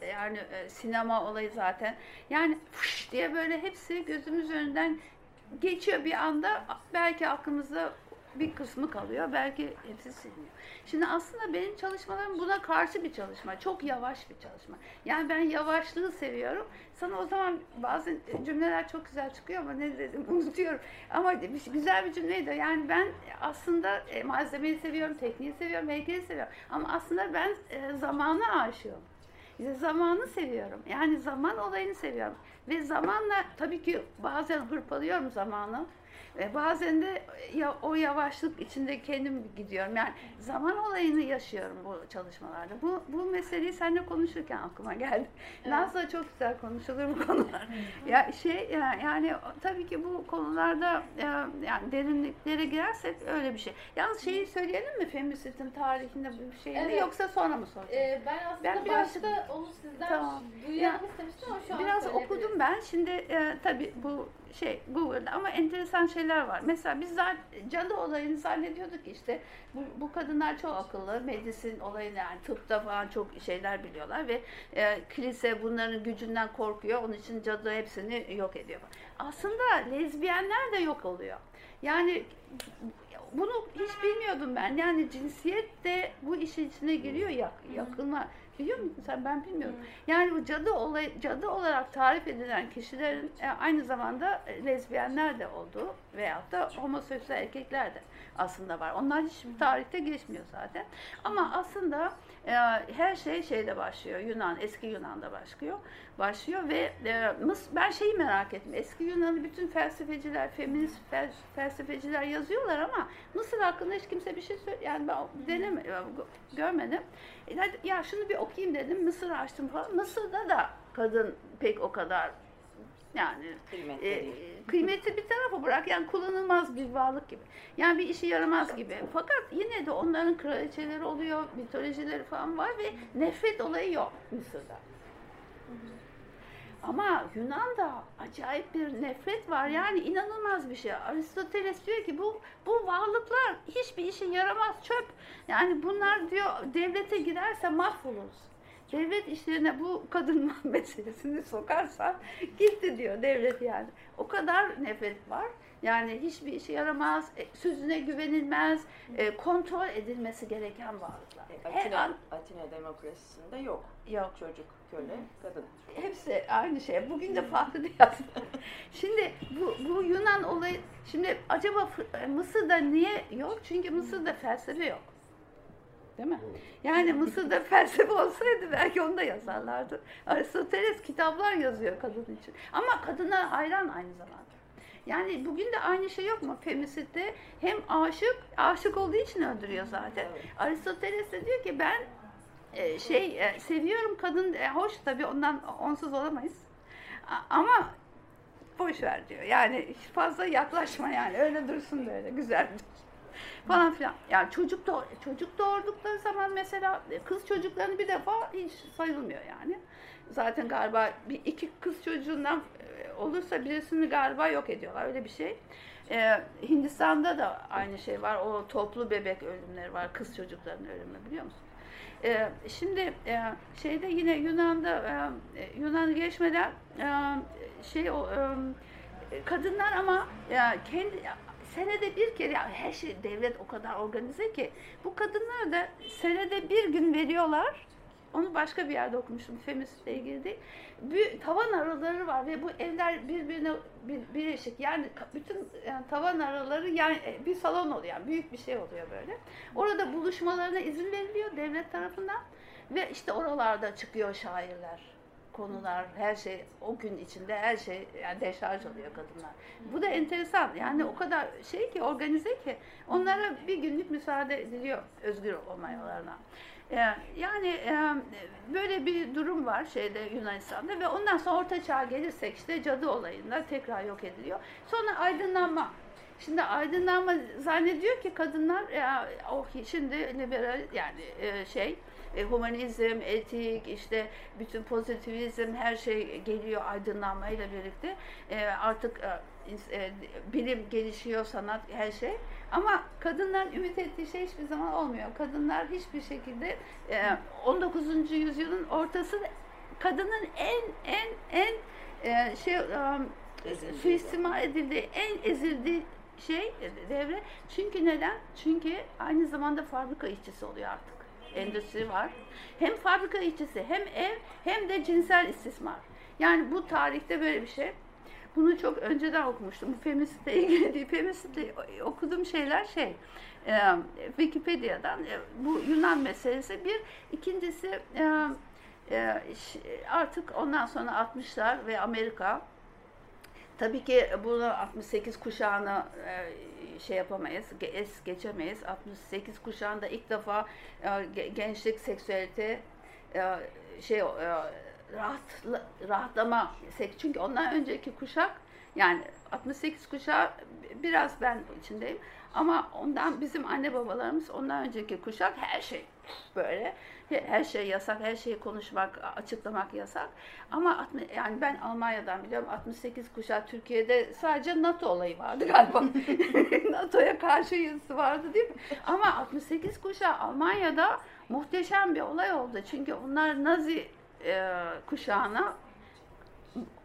e, yani sinema olayı zaten. Yani fış diye böyle hepsi gözümüz önünden geçiyor bir anda belki aklımızda bir kısmı kalıyor, belki hepsi siliniyor. Şimdi aslında benim çalışmalarım buna karşı bir çalışma, çok yavaş bir çalışma. Yani ben yavaşlığı seviyorum. Sana o zaman bazı cümleler çok güzel çıkıyor ama ne dedim unutuyorum. Ama bir- güzel bir cümleydi. Yani ben aslında e, malzemeyi seviyorum, tekniği seviyorum, heykeli seviyorum. Ama aslında ben e, zamana aşığım. İşte zamanı seviyorum. Yani zaman olayını seviyorum. Ve zamanla tabii ki bazen hırpalıyorum zamanı. Ve bazen de ya, o yavaşlık içinde kendim gidiyorum. Yani zaman olayını yaşıyorum bu çalışmalarda. Bu, bu meseleyi seninle konuşurken aklıma geldi. Naz'la çok güzel konuşulur bu konular. ya şey ya- yani tabii ki bu konularda e, yani derinliklere girersek öyle bir şey. Yalnız şeyi söyleyelim mi Feminist'in tarihinde bir şey Evet. yoksa sonra mı soracağız? e, ben aslında Ben biraz- başta onu sizden Tamam. duyalım Ya, istemiştim ama şu an Biraz okudum ben. Şimdi e, tabii bu şey Google'da ama enteresan şeyler var. Mesela biz cadı olayını zannediyorduk işte bu, bu kadınlar çok akıllı. Medisin olayını yani tıpta falan çok şeyler biliyorlar ve e, kilise bunların gücünden korkuyor. Onun için cadı hepsini yok ediyor. Aslında lezbiyenler de yok oluyor. Yani bunu hiç bilmiyordum ben. Yani cinsiyet de bu işin içine giriyor yak, yakınma. Biliyor musun sen? Ben bilmiyorum. Yani bu cadı olay, cadı olarak tarif edilen kişilerin e, aynı zamanda e, lezbiyenler de olduğu veyahut da homoseksüel erkekler de aslında var. Onlar hiçbir tarihte geçmiyor zaten. Ama aslında e, her şey şeyde başlıyor. Yunan, eski Yunan'da başlıyor. Başlıyor ve e, Mıs- ben şeyi merak ettim. Eski Yunan'ı bütün felsefeciler, feminist fel- felsefeciler yazıyorlar ama Mısır hakkında hiç kimse bir şey söyle yani ben deneme, görmedim. E, ya şunu bir okuyayım dedim. Mısır açtım falan. Mısır'da da kadın pek o kadar yani Kıymetli e, değil. kıymeti bir tarafa bırak yani kullanılmaz bir varlık gibi. Yani bir işe yaramaz gibi. Fakat yine de onların kraliçeleri oluyor, mitolojileri falan var ve nefret olayı yok Mısır'da. Ama Yunan'da acayip bir nefret var. Yani inanılmaz bir şey. Aristoteles diyor ki bu bu varlıklar hiçbir işe yaramaz çöp. Yani bunlar diyor devlete girerse mahvoluruz. Devlet işlerine bu kadın meselesini sokarsa gitti diyor devlet yani. O kadar nefret var. Yani hiçbir işe yaramaz, e, sözüne güvenilmez, e, kontrol edilmesi gereken varlıklar. E, Her Atina, an Atina demokrasisinde yok. yok. Çocuk, köle, kadın. Hepsi aynı şey. Bugün de farklı değil aslında. Şimdi bu, bu Yunan olayı, şimdi acaba Mısır'da niye yok? Çünkü Mısır'da felsefe yok. Değil mi? Yani Mısır'da felsefe olsaydı belki onu da yazarlardı. Aristoteles kitaplar yazıyor kadın için. Ama kadına hayran aynı zamanda. Yani bugün de aynı şey yok mu? Femisitte hem aşık, aşık olduğu için öldürüyor zaten. Evet. Aristoteles de diyor ki ben e, şey e, seviyorum kadın e, hoş tabii ondan onsuz olamayız. A- ama boş ver diyor. Yani fazla yaklaşma yani. Öyle dursun böyle güzel falan filan. Yani çocuk doğ çocuk doğurdukları zaman mesela e, kız çocuklarını bir defa hiç sayılmıyor yani. Zaten galiba bir iki kız çocuğundan e, olursa birisini galiba yok ediyorlar. Öyle bir şey. Ee, Hindistan'da da aynı şey var. O toplu bebek ölümleri var. Kız çocuklarının ölümü biliyor musun? Ee, şimdi e, şeyde yine Yunan'da e, Yunan geçmeden e, şey o e, kadınlar ama ya kendi senede bir kere ya her şey devlet o kadar organize ki bu kadınlar da senede bir gün veriyorlar onu başka bir yerde okumuştum. Feministle ilgili değil. Bir tavan araları var ve bu evler birbirine bir, birleşik. Yani bütün yani tavan araları yani e, bir salon oluyor. Yani büyük bir şey oluyor böyle. Orada buluşmalarına izin veriliyor devlet tarafından ve işte oralarda çıkıyor şairler konular, her şey o gün içinde her şey yani deşarj oluyor kadınlar. Bu da enteresan. Yani o kadar şey ki organize ki onlara bir günlük müsaade ediliyor özgür olmalarına. Ee, yani e, böyle bir durum var şeyde Yunanistan'da ve ondan sonra Orta Çağ gelirsek işte cadı olayında tekrar yok ediliyor. Sonra aydınlanma. Şimdi aydınlanma zannediyor ki kadınlar ya oh şimdi liberal yani e, şey e, humanizm, etik, işte bütün pozitivizm her şey geliyor aydınlanmayla birlikte. E, artık e, e, bilim gelişiyor, sanat her şey. Ama kadınların ümit ettiği şey hiçbir zaman olmuyor. Kadınlar hiçbir şekilde e, 19. yüzyılın ortası kadının en en en e, şey e, suistimal edildiği, en ezildiği şey devre. Çünkü neden? Çünkü aynı zamanda fabrika işçisi oluyor artık endüstri var. Hem fabrika işçisi, hem ev, hem de cinsel istismar. Yani bu tarihte böyle bir şey. Bunu çok önceden okumuştum. Bu feministle ilgili değil. Feministle okuduğum şeyler şey, e, Wikipedia'dan e, bu Yunan meselesi bir. ikincisi e, e, artık ondan sonra 60'lar ve Amerika Tabii ki bunu 68 kuşağını e, şey yapamayız, es geçemeyiz. 68 kuşağında ilk defa e, gençlik, seksüelite, e, şey rahat rahatlama çünkü ondan önceki kuşak yani 68 kuşağı biraz ben içindeyim ama ondan bizim anne babalarımız ondan önceki kuşak her şey böyle her şey yasak, her şeyi konuşmak, açıklamak yasak. Ama yani ben Almanya'dan biliyorum 68 kuşak Türkiye'de sadece NATO olayı vardı galiba. NATO'ya karşı yazısı vardı değil mi? Ama 68 kuşağı Almanya'da muhteşem bir olay oldu. Çünkü onlar Nazi e, kuşağına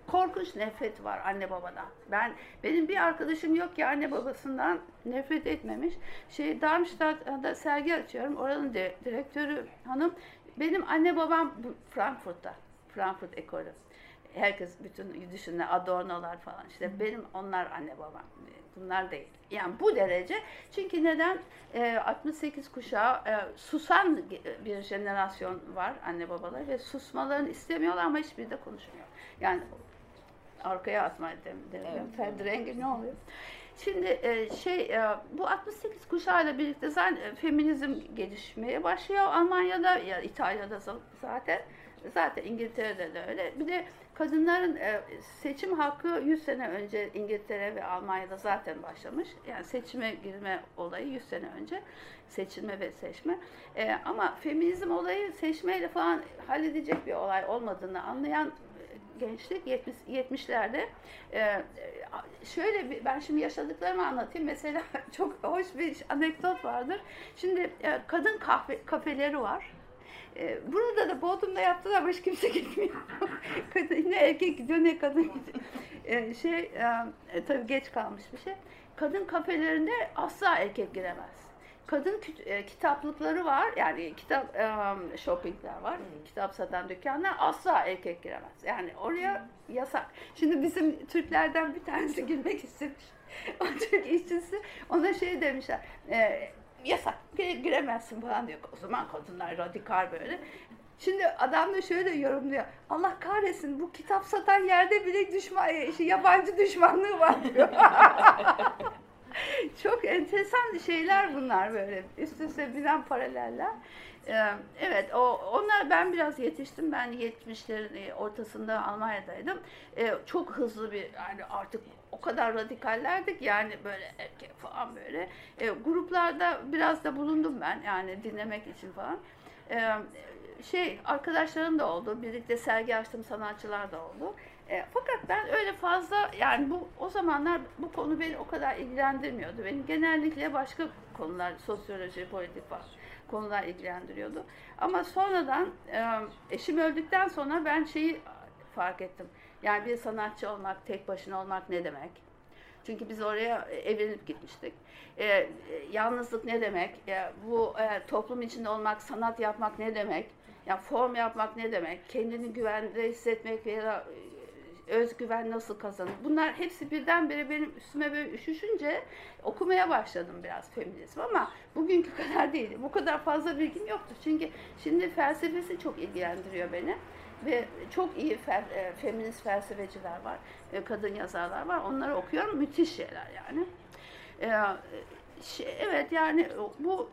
korkunç nefret var anne babadan. Ben benim bir arkadaşım yok ki anne babasından nefret etmemiş. Şey Darmstadt'da sergi açıyorum. Oranın de, direktörü hanım benim anne babam Frankfurt'ta. Frankfurt ekolü. Herkes bütün düşünün Adorno'lar falan işte benim onlar anne babam. Bunlar değil. Yani bu derece. Çünkü neden? E, 68 kuşağı e, susan bir jenerasyon var anne babalar ve susmalarını istemiyorlar ama hiçbiri de konuşmuyor. Yani arkaya atma dedim. Evet. Ferdi rengi ne oluyor? Şimdi e, şey e, bu 68 kuşağıyla birlikte zaten e, feminizm gelişmeye başlıyor Almanya'da ya İtalya'da zaten zaten İngiltere'de de öyle. Bir de kadınların seçim hakkı 100 sene önce İngiltere ve Almanya'da zaten başlamış. Yani seçime girme olayı 100 sene önce seçilme ve seçme. ama feminizm olayı seçmeyle falan halledecek bir olay olmadığını anlayan gençlik 70 70'lerde e, şöyle bir, ben şimdi yaşadıklarımı anlatayım. Mesela çok hoş bir anekdot vardır. Şimdi e, kadın kahve kafeleri var. E, burada da Bodrum'da yaptılar ama hiç kimse gitmiyor. ne erkek gidiyor ne kadın gidiyor. E, şey e, e, tabii geç kalmış bir şey. Kadın kafelerinde asla erkek giremez kadın e, kitaplıkları var. Yani kitap e, shoppingler var. Hmm. Kitap satan dükkanlar asla erkek giremez. Yani oraya yasak. Şimdi bizim Türklerden bir tanesi girmek istemiş. o Türk işçisi ona şey demişler. E, yasak giremezsin falan diyor. O zaman kadınlar radikal böyle. Şimdi adam da şöyle yorumluyor. Allah kahretsin bu kitap satan yerde bile düşman, yabancı düşmanlığı var diyor. Çok enteresan şeyler bunlar böyle. Üst üste binen paraleller. Ee, evet, o onlar ben biraz yetiştim. Ben 70'lerin e, ortasında Almanya'daydım. Ee, çok hızlı bir yani artık o kadar radikallerdik yani böyle erkek falan böyle. Ee, gruplarda biraz da bulundum ben yani dinlemek için falan. Şey arkadaşlarım da oldu. Birlikte sergi açtım sanatçılar da oldu. E, fakat ben öyle fazla yani bu o zamanlar bu konu beni o kadar ilgilendirmiyordu. Beni genellikle başka konular, sosyoloji, politik falan konular ilgilendiriyordu. Ama sonradan e, eşim öldükten sonra ben şeyi fark ettim. Yani bir sanatçı olmak, tek başına olmak ne demek? Çünkü biz oraya evlenip gitmiştik. E, e, yalnızlık ne demek? E, bu e, toplum içinde olmak, sanat yapmak ne demek? Yani form yapmak ne demek? Kendini güvende hissetmek veya e, özgüven nasıl kazanır? Bunlar hepsi birdenbire benim üstüme böyle üşüşünce okumaya başladım biraz feminizm ama bugünkü kadar değil. Bu kadar fazla bilgim yoktu. Çünkü şimdi felsefesi çok ilgilendiriyor beni ve çok iyi fel, e, feminist felsefeciler var, e, kadın yazarlar var. Onları okuyorum. Müthiş şeyler yani. E, şey, evet yani bu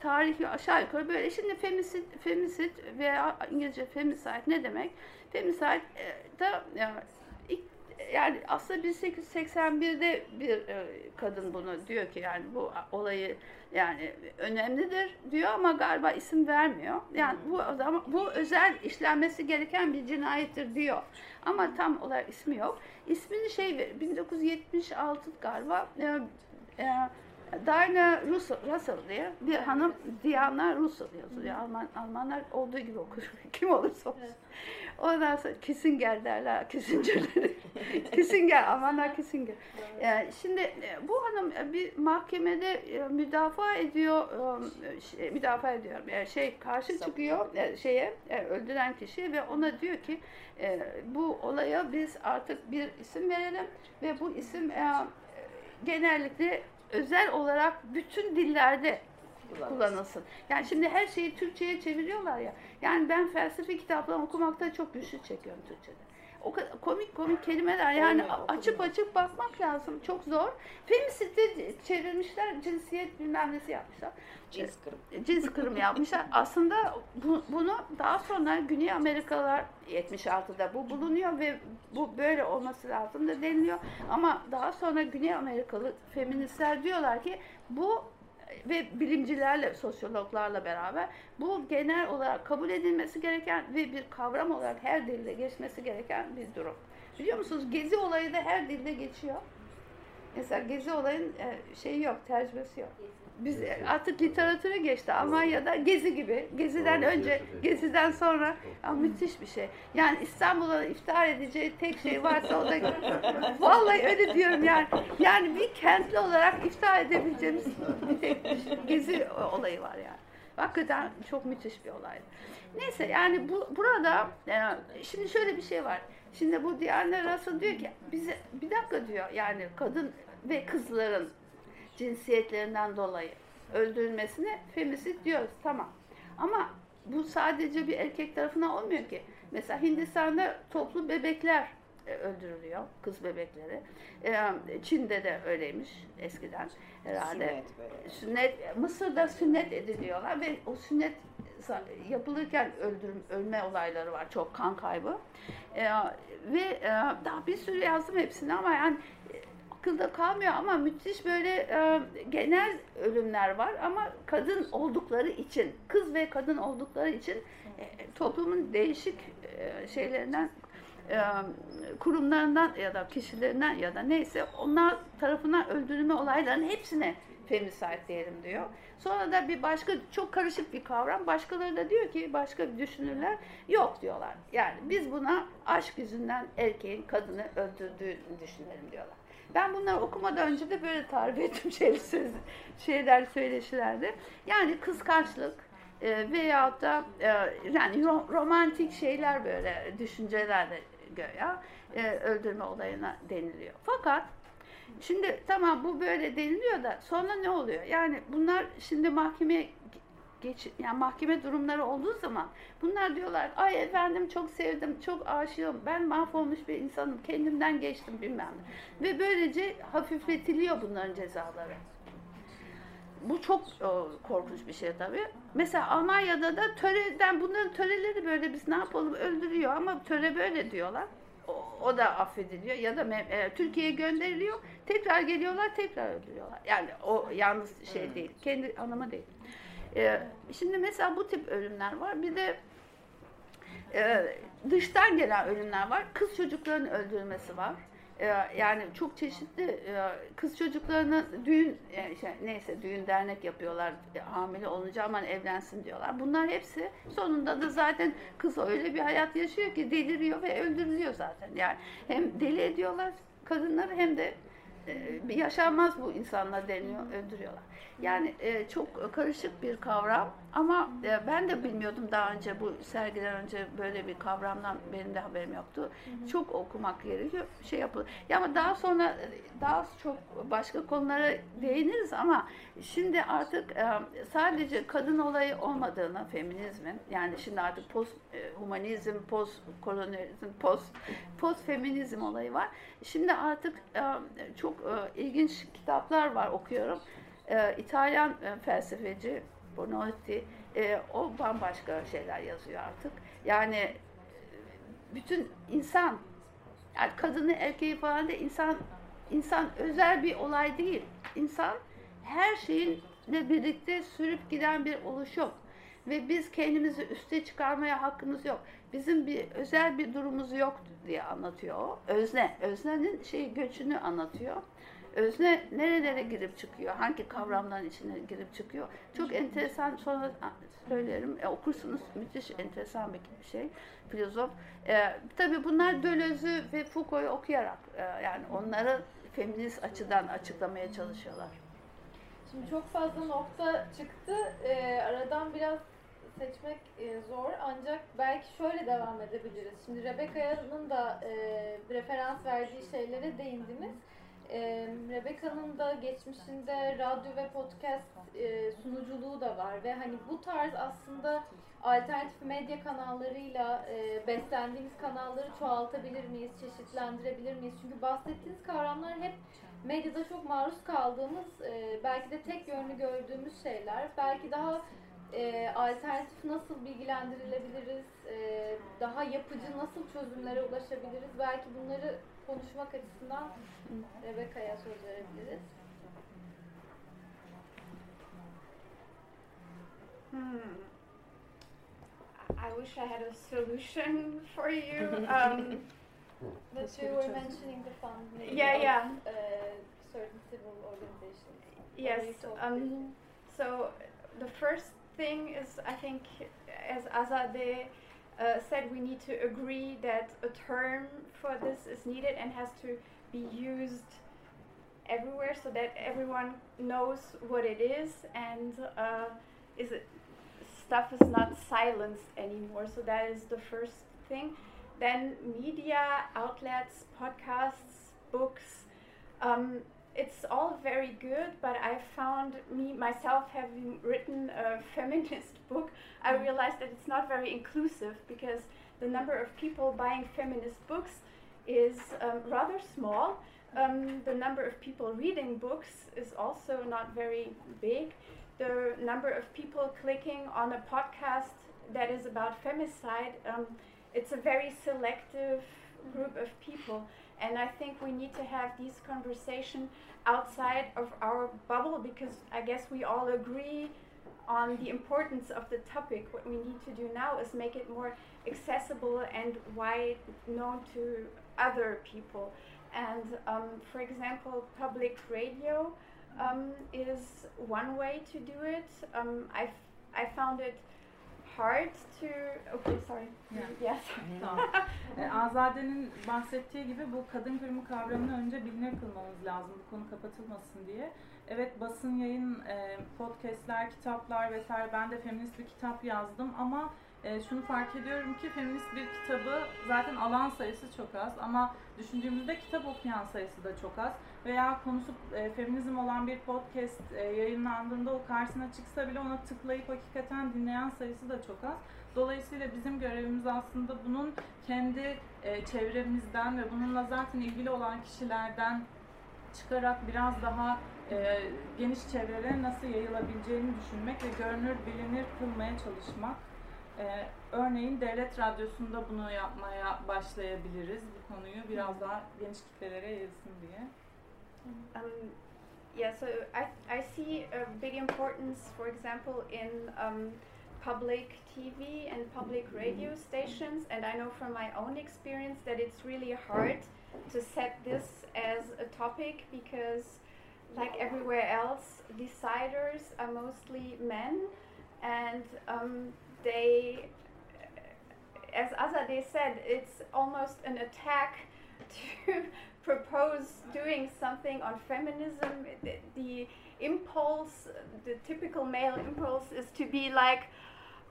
tarihi aşağı yukarı böyle. Şimdi femicid, femicid veya İngilizce femicide ne demek? Femicide e, da e, yani aslında 1881'de bir e, kadın bunu diyor ki yani bu olayı yani önemlidir diyor ama galiba isim vermiyor. Yani bu adam bu özel işlenmesi gereken bir cinayettir diyor. Ama tam olarak ismi yok. İsmini şey 1976 galiba e, e, Diana Russell, Russell diye bir hanım Diana Russell yazıyor. Alman, Almanlar olduğu gibi okur. Kim olursa olsun. Evet. Ondan sonra Kissinger derler. Kissinger'leri. Kissinger, Almanlar Kissinger. Yani şimdi e, bu hanım e, bir mahkemede e, müdafaa ediyor, şey, müdafaa ediyor. Yani şey karşı çıkıyor şeye öldüren kişi ve ona diyor ki bu olaya biz artık bir isim verelim ve bu isim genellikle özel olarak bütün dillerde kullanılsın. Yani şimdi her şeyi Türkçe'ye çeviriyorlar ya. Yani ben felsefe kitaplarını okumakta çok güçlük çekiyorum Türkçe'de. O kadar komik komik kelimeler yani Olmuyor, açıp açıp bakmak lazım. Çok zor. Feminist'i çevirmişler, cinsiyet bilmem nesi yapmışlar. Cins kırım. Cins kırım yapmışlar. Aslında bu, bunu daha sonra Güney Amerikalılar 76'da bu bulunuyor ve bu böyle olması lazım da deniliyor. Ama daha sonra Güney Amerikalı feministler diyorlar ki bu ve bilimcilerle, sosyologlarla beraber bu genel olarak kabul edilmesi gereken ve bir kavram olarak her dilde geçmesi gereken bir durum. Biliyor musunuz Gezi olayı da her dilde geçiyor. Mesela Gezi olayın e, şeyi yok, tercümesi yok. Biz artık literatüre geçti. Almanya'da Gezi gibi. Gezi'den önce, Gezi'den sonra ya müthiş bir şey. Yani İstanbul'a iftihar edeceği tek şey varsa o da vallahi öyle diyorum yani. Yani bir kentli olarak iftihar edebileceğimiz bir tek Gezi olayı var yani. Hakikaten çok müthiş bir olay. Neyse yani bu, burada yani şimdi şöyle bir şey var. Şimdi bu Diana Russell diyor ki bize bir dakika diyor yani kadın ve kızların cinsiyetlerinden dolayı öldürülmesine femisit diyoruz. Tamam. Ama bu sadece bir erkek tarafına olmuyor ki. Mesela Hindistan'da toplu bebekler e, öldürülüyor. Kız bebekleri. E, Çin'de de öyleymiş eskiden herhalde. Sünnet, böyle. sünnet Mısır'da sünnet ediliyorlar ve o sünnet yapılırken öldürüm, ölme olayları var. Çok kan kaybı. Ee, ve e, daha bir sürü yazdım hepsini ama yani akılda kalmıyor ama müthiş böyle e, genel ölümler var ama kadın oldukları için, kız ve kadın oldukları için e, toplumun değişik e, şeylerinden e, kurumlarından ya da kişilerinden ya da neyse onlar tarafından öldürülme olaylarının hepsine femicide diyelim diyor. Sonra da bir başka çok karışık bir kavram. Başkaları da diyor ki başka düşünürler yok diyorlar. Yani biz buna aşk yüzünden erkeğin kadını öldürdüğünü düşünelim diyorlar. Ben bunları okumadan önce de böyle tarif ettim şeyler, söz, şeyler söyleşilerde. Yani kıskançlık e, veyahut da e, yani romantik şeyler böyle düşüncelerle göya e, öldürme olayına deniliyor. Fakat şimdi tamam bu böyle deniliyor da sonra ne oluyor? Yani bunlar şimdi mahkemeye geç, yani mahkeme durumları olduğu zaman bunlar diyorlar ay efendim çok sevdim, çok aşığım, ben mahvolmuş bir insanım, kendimden geçtim bilmem ne. Ve böylece hafifletiliyor bunların cezaları. Bu çok o, korkunç bir şey tabii. Mesela Almanya'da da töreden bunların töreleri böyle biz ne yapalım öldürüyor ama töre böyle diyorlar. O, o da affediliyor ya da e, Türkiye'ye gönderiliyor. Tekrar geliyorlar, tekrar öldürüyorlar. Yani o yalnız şey değil. Kendi anlamı değil. E, şimdi mesela bu tip ölümler var. Bir de e, dıştan gelen ölümler var. Kız çocukların öldürülmesi var. E, yani çok çeşitli e, kız çocuklarını düğün yani şey, neyse düğün dernek yapıyorlar. E, hamile olunca aman evlensin diyorlar. Bunlar hepsi sonunda da zaten kız öyle bir hayat yaşıyor ki deliriyor ve öldürülüyor zaten. Yani hem deli ediyorlar kadınları hem de yaşanmaz bu insanlar deniyor, öldürüyorlar. Yani e, çok karışık bir kavram ama e, ben de bilmiyordum daha önce bu sergiden önce böyle bir kavramdan benim de haberim yoktu. Hı hı. Çok okumak gerekiyor. Şey yapılır. Ya ama daha sonra daha çok başka konulara değiniriz ama şimdi artık e, sadece kadın olayı olmadığını feminizmin yani şimdi artık post e, humanizm, post kolonyalizm, post post feminizm olayı var. Şimdi artık e, çok e, ilginç kitaplar var okuyorum e, İtalyan e, felsefeci Bonotti e, o bambaşka şeyler yazıyor artık. Yani e, bütün insan yani kadını erkeği falan da insan insan özel bir olay değil. İnsan her şeyinle birlikte sürüp giden bir oluşum. Ve biz kendimizi üste çıkarmaya hakkımız yok. Bizim bir özel bir durumumuz yok diye anlatıyor. Özne. Öznenin şey göçünü anlatıyor özne nerelere girip çıkıyor, hangi kavramların içine girip çıkıyor. Çok enteresan sonra söylerim, e, okursunuz müthiş enteresan bir şey, filozof. E, tabii bunlar Döloz'u ve Foucault'u okuyarak e, yani onları feminist açıdan açıklamaya çalışıyorlar. Şimdi çok fazla nokta çıktı. E, aradan biraz seçmek e, zor ancak belki şöyle devam edebiliriz. Şimdi Rebecca'nın da e, referans verdiği şeylere değindiniz. E, Rebecca'nın da geçmişinde radyo ve podcast e, sunuculuğu da var ve hani bu tarz aslında alternatif medya kanallarıyla e, beslendiğimiz kanalları çoğaltabilir miyiz, çeşitlendirebilir miyiz? Çünkü bahsettiğiniz kavramlar hep medyada çok maruz kaldığımız, e, belki de tek yönlü gördüğümüz şeyler. Belki daha e, alternatif nasıl bilgilendirilebiliriz, e, daha yapıcı nasıl çözümlere ulaşabiliriz? Belki bunları konuşmak açısından söz verebiliriz. Hmm. I wish I had a solution for you. Um, that you were mentioning the fund. Yeah, of, yeah. Uh, certain civil organizations. Yes. Um, so the first thing is, I think, as Azadeh said we need to agree that a term for this is needed and has to be used everywhere so that everyone knows what it is and uh, is it stuff is not silenced anymore. So that is the first thing. Then media outlets podcasts books um, it's all very good, but I found me myself having written a feminist book, I mm. realized that it's not very inclusive because the number of people buying feminist books is um, rather small. Um, the number of people reading books is also not very big. The number of people clicking on a podcast that is about femicide, um, it's a very selective group of people. And I think we need to have these conversations outside of our bubble because I guess we all agree on the importance of the topic. What we need to do now is make it more accessible and wide known to other people. And um, for example, public radio um, is one way to do it. Um, I, I found it hard to okay sorry yeah. yes tamam. E, Azade'nin bahsettiği gibi bu kadın kurumu kavramını önce bilinir kılmamız lazım bu konu kapatılmasın diye. Evet basın yayın, e, podcastler, kitaplar vesaire ben de feminist bir kitap yazdım ama e, şunu fark ediyorum ki feminist bir kitabı zaten alan sayısı çok az ama düşündüğümüzde kitap okuyan sayısı da çok az veya konusu e, feminizm olan bir podcast e, yayınlandığında o karşısına çıksa bile ona tıklayıp hakikaten dinleyen sayısı da çok az. Dolayısıyla bizim görevimiz aslında bunun kendi e, çevremizden ve bununla zaten ilgili olan kişilerden çıkarak biraz daha e, geniş çevrelere nasıl yayılabileceğini düşünmek ve görünür bilinir kılmaya çalışmak. Ee, örneğin devlet radyosunda bunu yapmaya başlayabiliriz. Bu konuyu biraz daha geniş kitlelere yayılsın diye. Um, yeah, so I, I see a big importance, for example, in um, public TV and public radio stations, and I know from my own experience that it's really hard to set this as a topic because, like everywhere else, deciders are mostly men, and um, they, as Azadeh said, it's almost an attack to propose doing something on feminism, the, the impulse, the typical male impulse is to be like,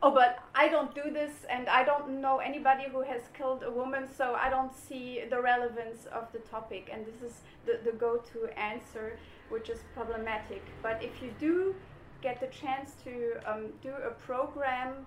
oh, but I don't do this and I don't know anybody who has killed a woman, so I don't see the relevance of the topic. And this is the, the go to answer, which is problematic. But if you do get the chance to um, do a program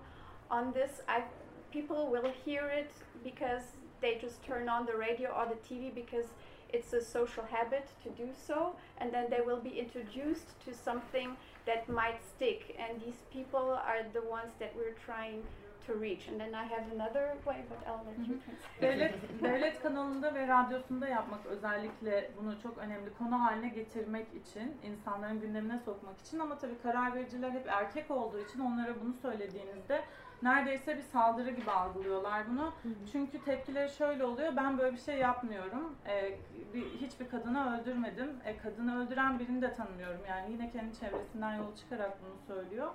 on this, I, people will hear it because they just turn on the radio or the TV because it's a social habit to do so, and then they will be introduced to something that might stick. And these people are the ones that we're trying to reach. And then I have another way, but I'll let you Devlet, devlet kanalında ve radyosunda yapmak özellikle bunu çok önemli konu haline getirmek için, insanların gündemine sokmak için ama tabii karar vericiler hep erkek olduğu için onlara bunu söylediğinizde neredeyse bir saldırı gibi algılıyorlar bunu. Hı hı. Çünkü tepkileri şöyle oluyor. Ben böyle bir şey yapmıyorum. E, bir, hiçbir kadını öldürmedim. E, kadını öldüren birini de tanımıyorum. Yani yine kendi çevresinden yol çıkarak bunu söylüyor.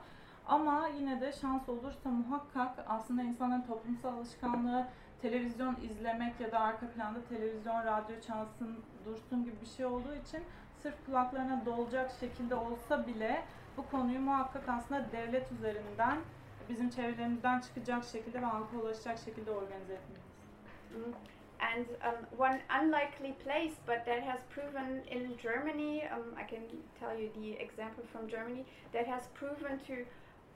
Ama yine de şans olursa muhakkak aslında insanın toplumsal alışkanlığı televizyon izlemek ya da arka planda televizyon, radyo çalsın, dursun gibi bir şey olduğu için sırf kulaklarına dolacak şekilde olsa bile bu konuyu muhakkak aslında devlet üzerinden bizim çıkacak şekilde ve halka ulaşacak şekilde organize etmeliyiz. Mm. And um, one unlikely place, but that has proven in Germany, um, I can tell you the example from Germany, that has proven to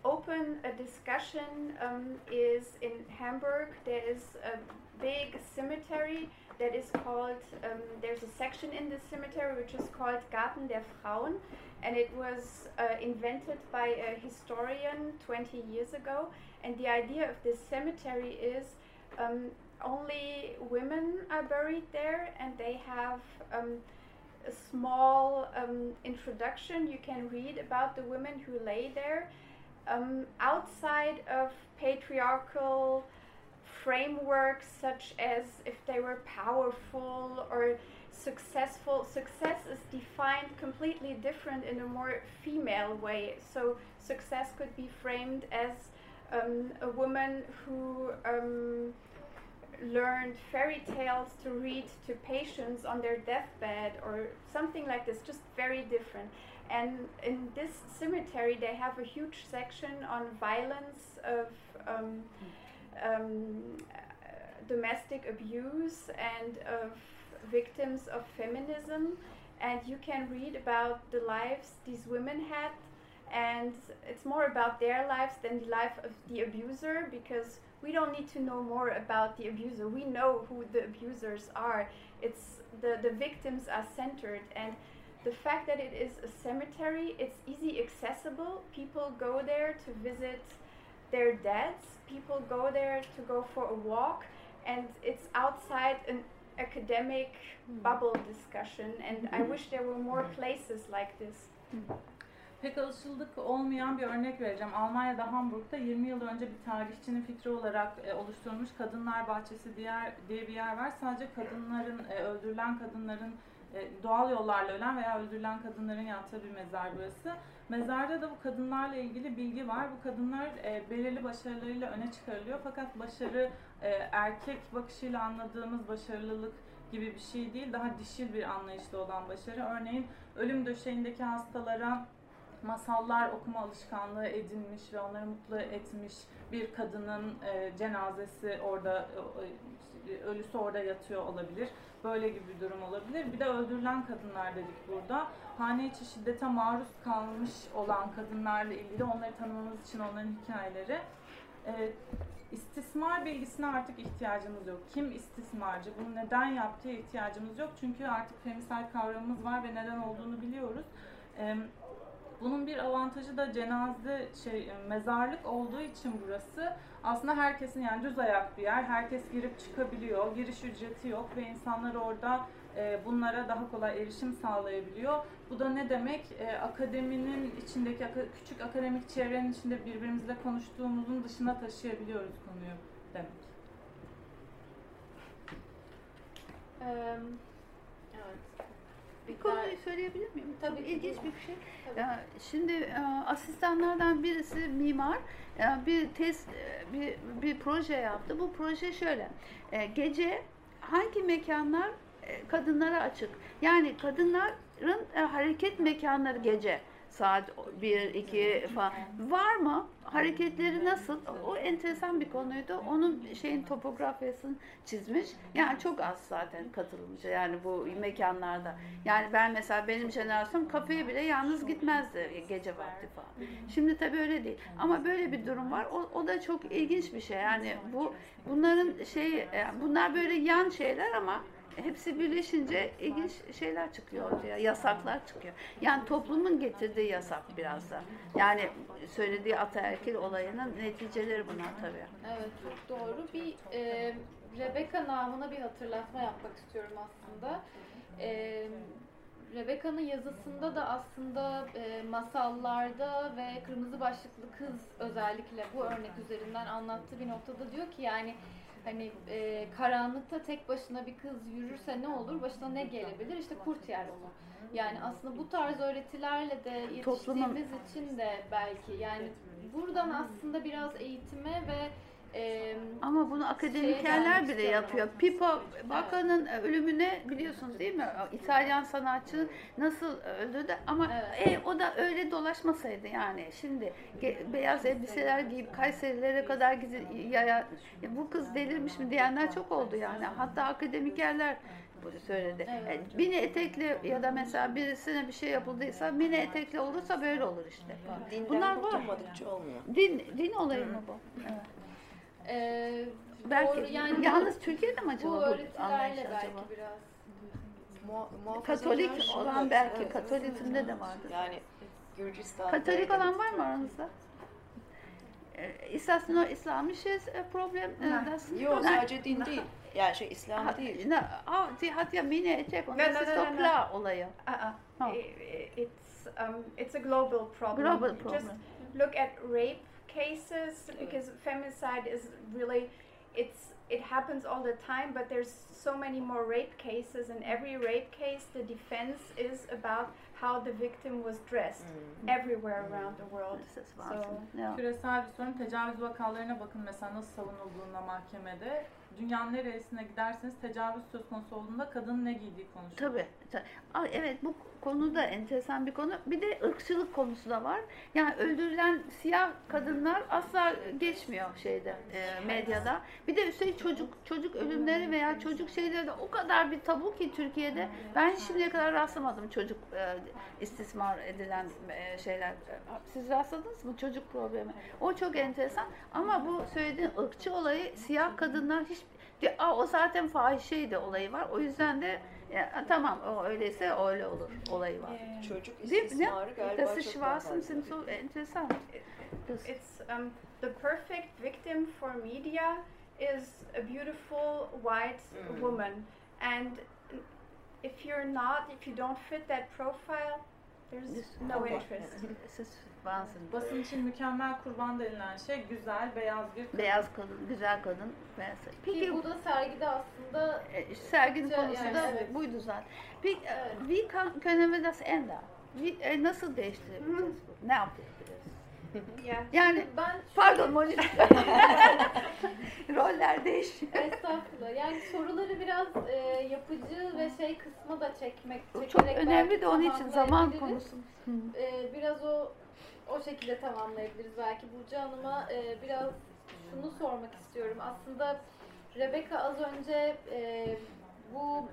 open a discussion um, is in Hamburg. There is a big cemetery that is called, um, there's a section in the cemetery which is called Garten der Frauen, and it was uh, invented by a historian 20 years ago. And the idea of this cemetery is um, only women are buried there, and they have um, a small um, introduction you can read about the women who lay there. Um, outside of patriarchal frameworks, such as if they were powerful or successful success is defined completely different in a more female way. So success could be framed as um, a woman who um, learned fairy tales to read to patients on their deathbed or something like this just very different and in this cemetery they have a huge section on violence of um, um domestic abuse and of victims of feminism. And you can read about the lives these women had. And it's more about their lives than the life of the abuser because we don't need to know more about the abuser. We know who the abusers are. It's the the victims are centered. And the fact that it is a cemetery it's easy accessible people go there to visit their deads people go there to go for a walk and it's outside an academic hmm. bubble discussion and I wish there were more places like this. Hmm. Pek alışıldık olmayan bir örnek vereceğim. Almanya'da Hamburg'da 20 yıl önce bir tarihçinin fikri olarak e, oluşturulmuş Kadınlar Bahçesi diğer diye bir yer var. Sadece kadınların e, öldürülen kadınların doğal yollarla ölen veya öldürülen kadınların yattığı bir mezar burası. Mezarda da bu kadınlarla ilgili bilgi var. Bu kadınlar e, belirli başarılarıyla öne çıkarılıyor. Fakat başarı e, erkek bakışıyla anladığımız başarılılık gibi bir şey değil. Daha dişil bir anlayışta olan başarı. Örneğin ölüm döşeğindeki hastalara masallar okuma alışkanlığı edinmiş ve onları mutlu etmiş bir kadının e, cenazesi orada e, ölüsü orada yatıyor olabilir. Böyle gibi bir durum olabilir. Bir de öldürülen kadınlar dedik burada. Hane içi şiddete maruz kalmış olan kadınlarla ilgili onları tanımamız için onların hikayeleri. E, istismar bilgisine artık ihtiyacımız yok. Kim istismarcı, bunu neden yaptığı ihtiyacımız yok. Çünkü artık femisal kavramımız var ve neden olduğunu biliyoruz. E, bunun bir avantajı da cenaze şey mezarlık olduğu için burası aslında herkesin yani düz ayak bir yer. Herkes girip çıkabiliyor. Giriş ücreti yok ve insanlar orada e, bunlara daha kolay erişim sağlayabiliyor. Bu da ne demek? E, akademinin içindeki küçük akademik çevrenin içinde birbirimizle konuştuğumuzun dışına taşıyabiliyoruz konuyu demek. Um, söyleyebilir miyim? Tabii Çok ilginç bir şey. Tabii. Şimdi e, asistanlardan birisi mimar bir test e, bir, bir proje yaptı. Bu proje şöyle. E, gece hangi mekanlar e, kadınlara açık. Yani kadınların e, hareket mekanları gece saat 1 2 falan var mı? Hareketleri nasıl? O enteresan bir konuydu. Onun şeyin topografyasını çizmiş. Yani çok az zaten katılımcı yani bu mekanlarda. Yani ben mesela benim jenerasyon kafeye bile yalnız gitmezdi gece vakti falan. Şimdi tabii öyle değil. Ama böyle bir durum var. O, o da çok ilginç bir şey. Yani bu bunların şey e, bunlar böyle yan şeyler ama hepsi birleşince ilginç şeyler çıkıyor ortaya, yasaklar çıkıyor. Yani toplumun getirdiği yasak biraz da. Yani söylediği ataerkil olayının neticeleri bunlar tabii. Evet çok doğru. Bir e, Rebecca namına bir hatırlatma yapmak istiyorum aslında. E, Rebecca'nın yazısında da aslında e, masallarda ve kırmızı başlıklı kız özellikle bu örnek üzerinden anlattığı bir noktada diyor ki yani hani e, karanlıkta tek başına bir kız yürürse ne olur? Başına ne gelebilir? İşte kurt yer onu. Yani aslında bu tarz öğretilerle de yetiştiğimiz Toplumun- için de belki yani buradan aslında biraz eğitime ve e, Ama bunu akademikerler gelmek bile yapıyor. Pippo Bacca'nın ölümüne biliyorsunuz değil mi? O İtalyan sanatçı nasıl öldürdü ama Evet. e, o da öyle dolaşmasaydı yani. Şimdi ge- beyaz elbiseler giyip Kayserilere kadar gidip ya, ya, ya bu kız delirmiş mi diyenler çok oldu yani. Hatta akademikerler bunu söyledi. Evet. E, Mini etekli ya da mesela birisine bir şey yapıldıysa mini etekli olursa böyle olur işte. Dinden Bunlar var. kurtulmadıkça olmuyor. Din, din olayı mı bu? Evet. E, Belki. doğru, yani Yalnız Türkiye'de mi acaba bu bu, öğretilerle anlayış belki acaba? biraz Katolik şey- olan Evet, belki, evet. Katolikimde de vardır. Yani Gürcistan. Katolik olan var mı aranızda? Ee, Is that no Islamic is a problem? Ee, that's- Yok sadece din değil. Yani şey İslam Ha, değil. ne- Aa, die hat ja no, doch no, no. klar olayı. It's um, it's a global problem. Global Just problem. look at rape cases because femicide is really it's it happens all the time, but there's so many more rape cases. In every rape case, the defense is about how the victim was dressed Hmm. everywhere around the world. So. Küresel bir sorun. Tecavüz vakalarına bakın mesela nasıl savunulduğunda mahkemede. Dünyanın neresine giderseniz tecavüz söz konusu olduğunda kadının ne giydiği konuşulur. Tabii. Evet bu konu da enteresan bir konu. Bir de ırkçılık konusu da var. Yani öldürülen siyah kadınlar asla geçmiyor şeyde e, medyada. Bir de üstelik çocuk çocuk ölümleri veya çocuk şeyleri de o kadar bir tabu ki Türkiye'de. Ben şimdiye kadar rastlamadım çocuk e, istismar edilen e, şeyler. Siz rastladınız mı çocuk problemi? O çok enteresan. Ama bu söylediğin ırkçı olayı siyah kadınlar hiç Aa, o zaten fahişeydi olayı var. O yüzden de ya, tamam o öyleyse öyle olur olayı var. yeah. Çocuk istismarı galiba Das çok daha Schwarzen fazla. sind so enteresan. Das, It's um, the perfect victim for media is a beautiful white Mm. woman, and if you're not, if you don't fit that profile, there's no interest. Wahnsinn. Basın için mükemmel kurban denilen şey güzel, beyaz bir kadın. Beyaz kadın, güzel kadın. Beyaz. Ki Peki bu da sergide aslında e, serginin Yani konusu da evet. buydu zaten. Peki Evet. wie können das ändern? Wie, e, nasıl değiştirebiliriz bu? Ne yapabiliriz? Yeah. Yani ben pardon Monica. Roller değişiyor. Estağfurullah. Yani soruları biraz e, yapıcı ve şey kısma da çekmek. Çok önemli de onun için zaman konusu. Hı. E, biraz o o şekilde tamamlayabiliriz belki. Burcu Hanım'a e, biraz şunu sormak istiyorum. Aslında Rebecca az önce e, bu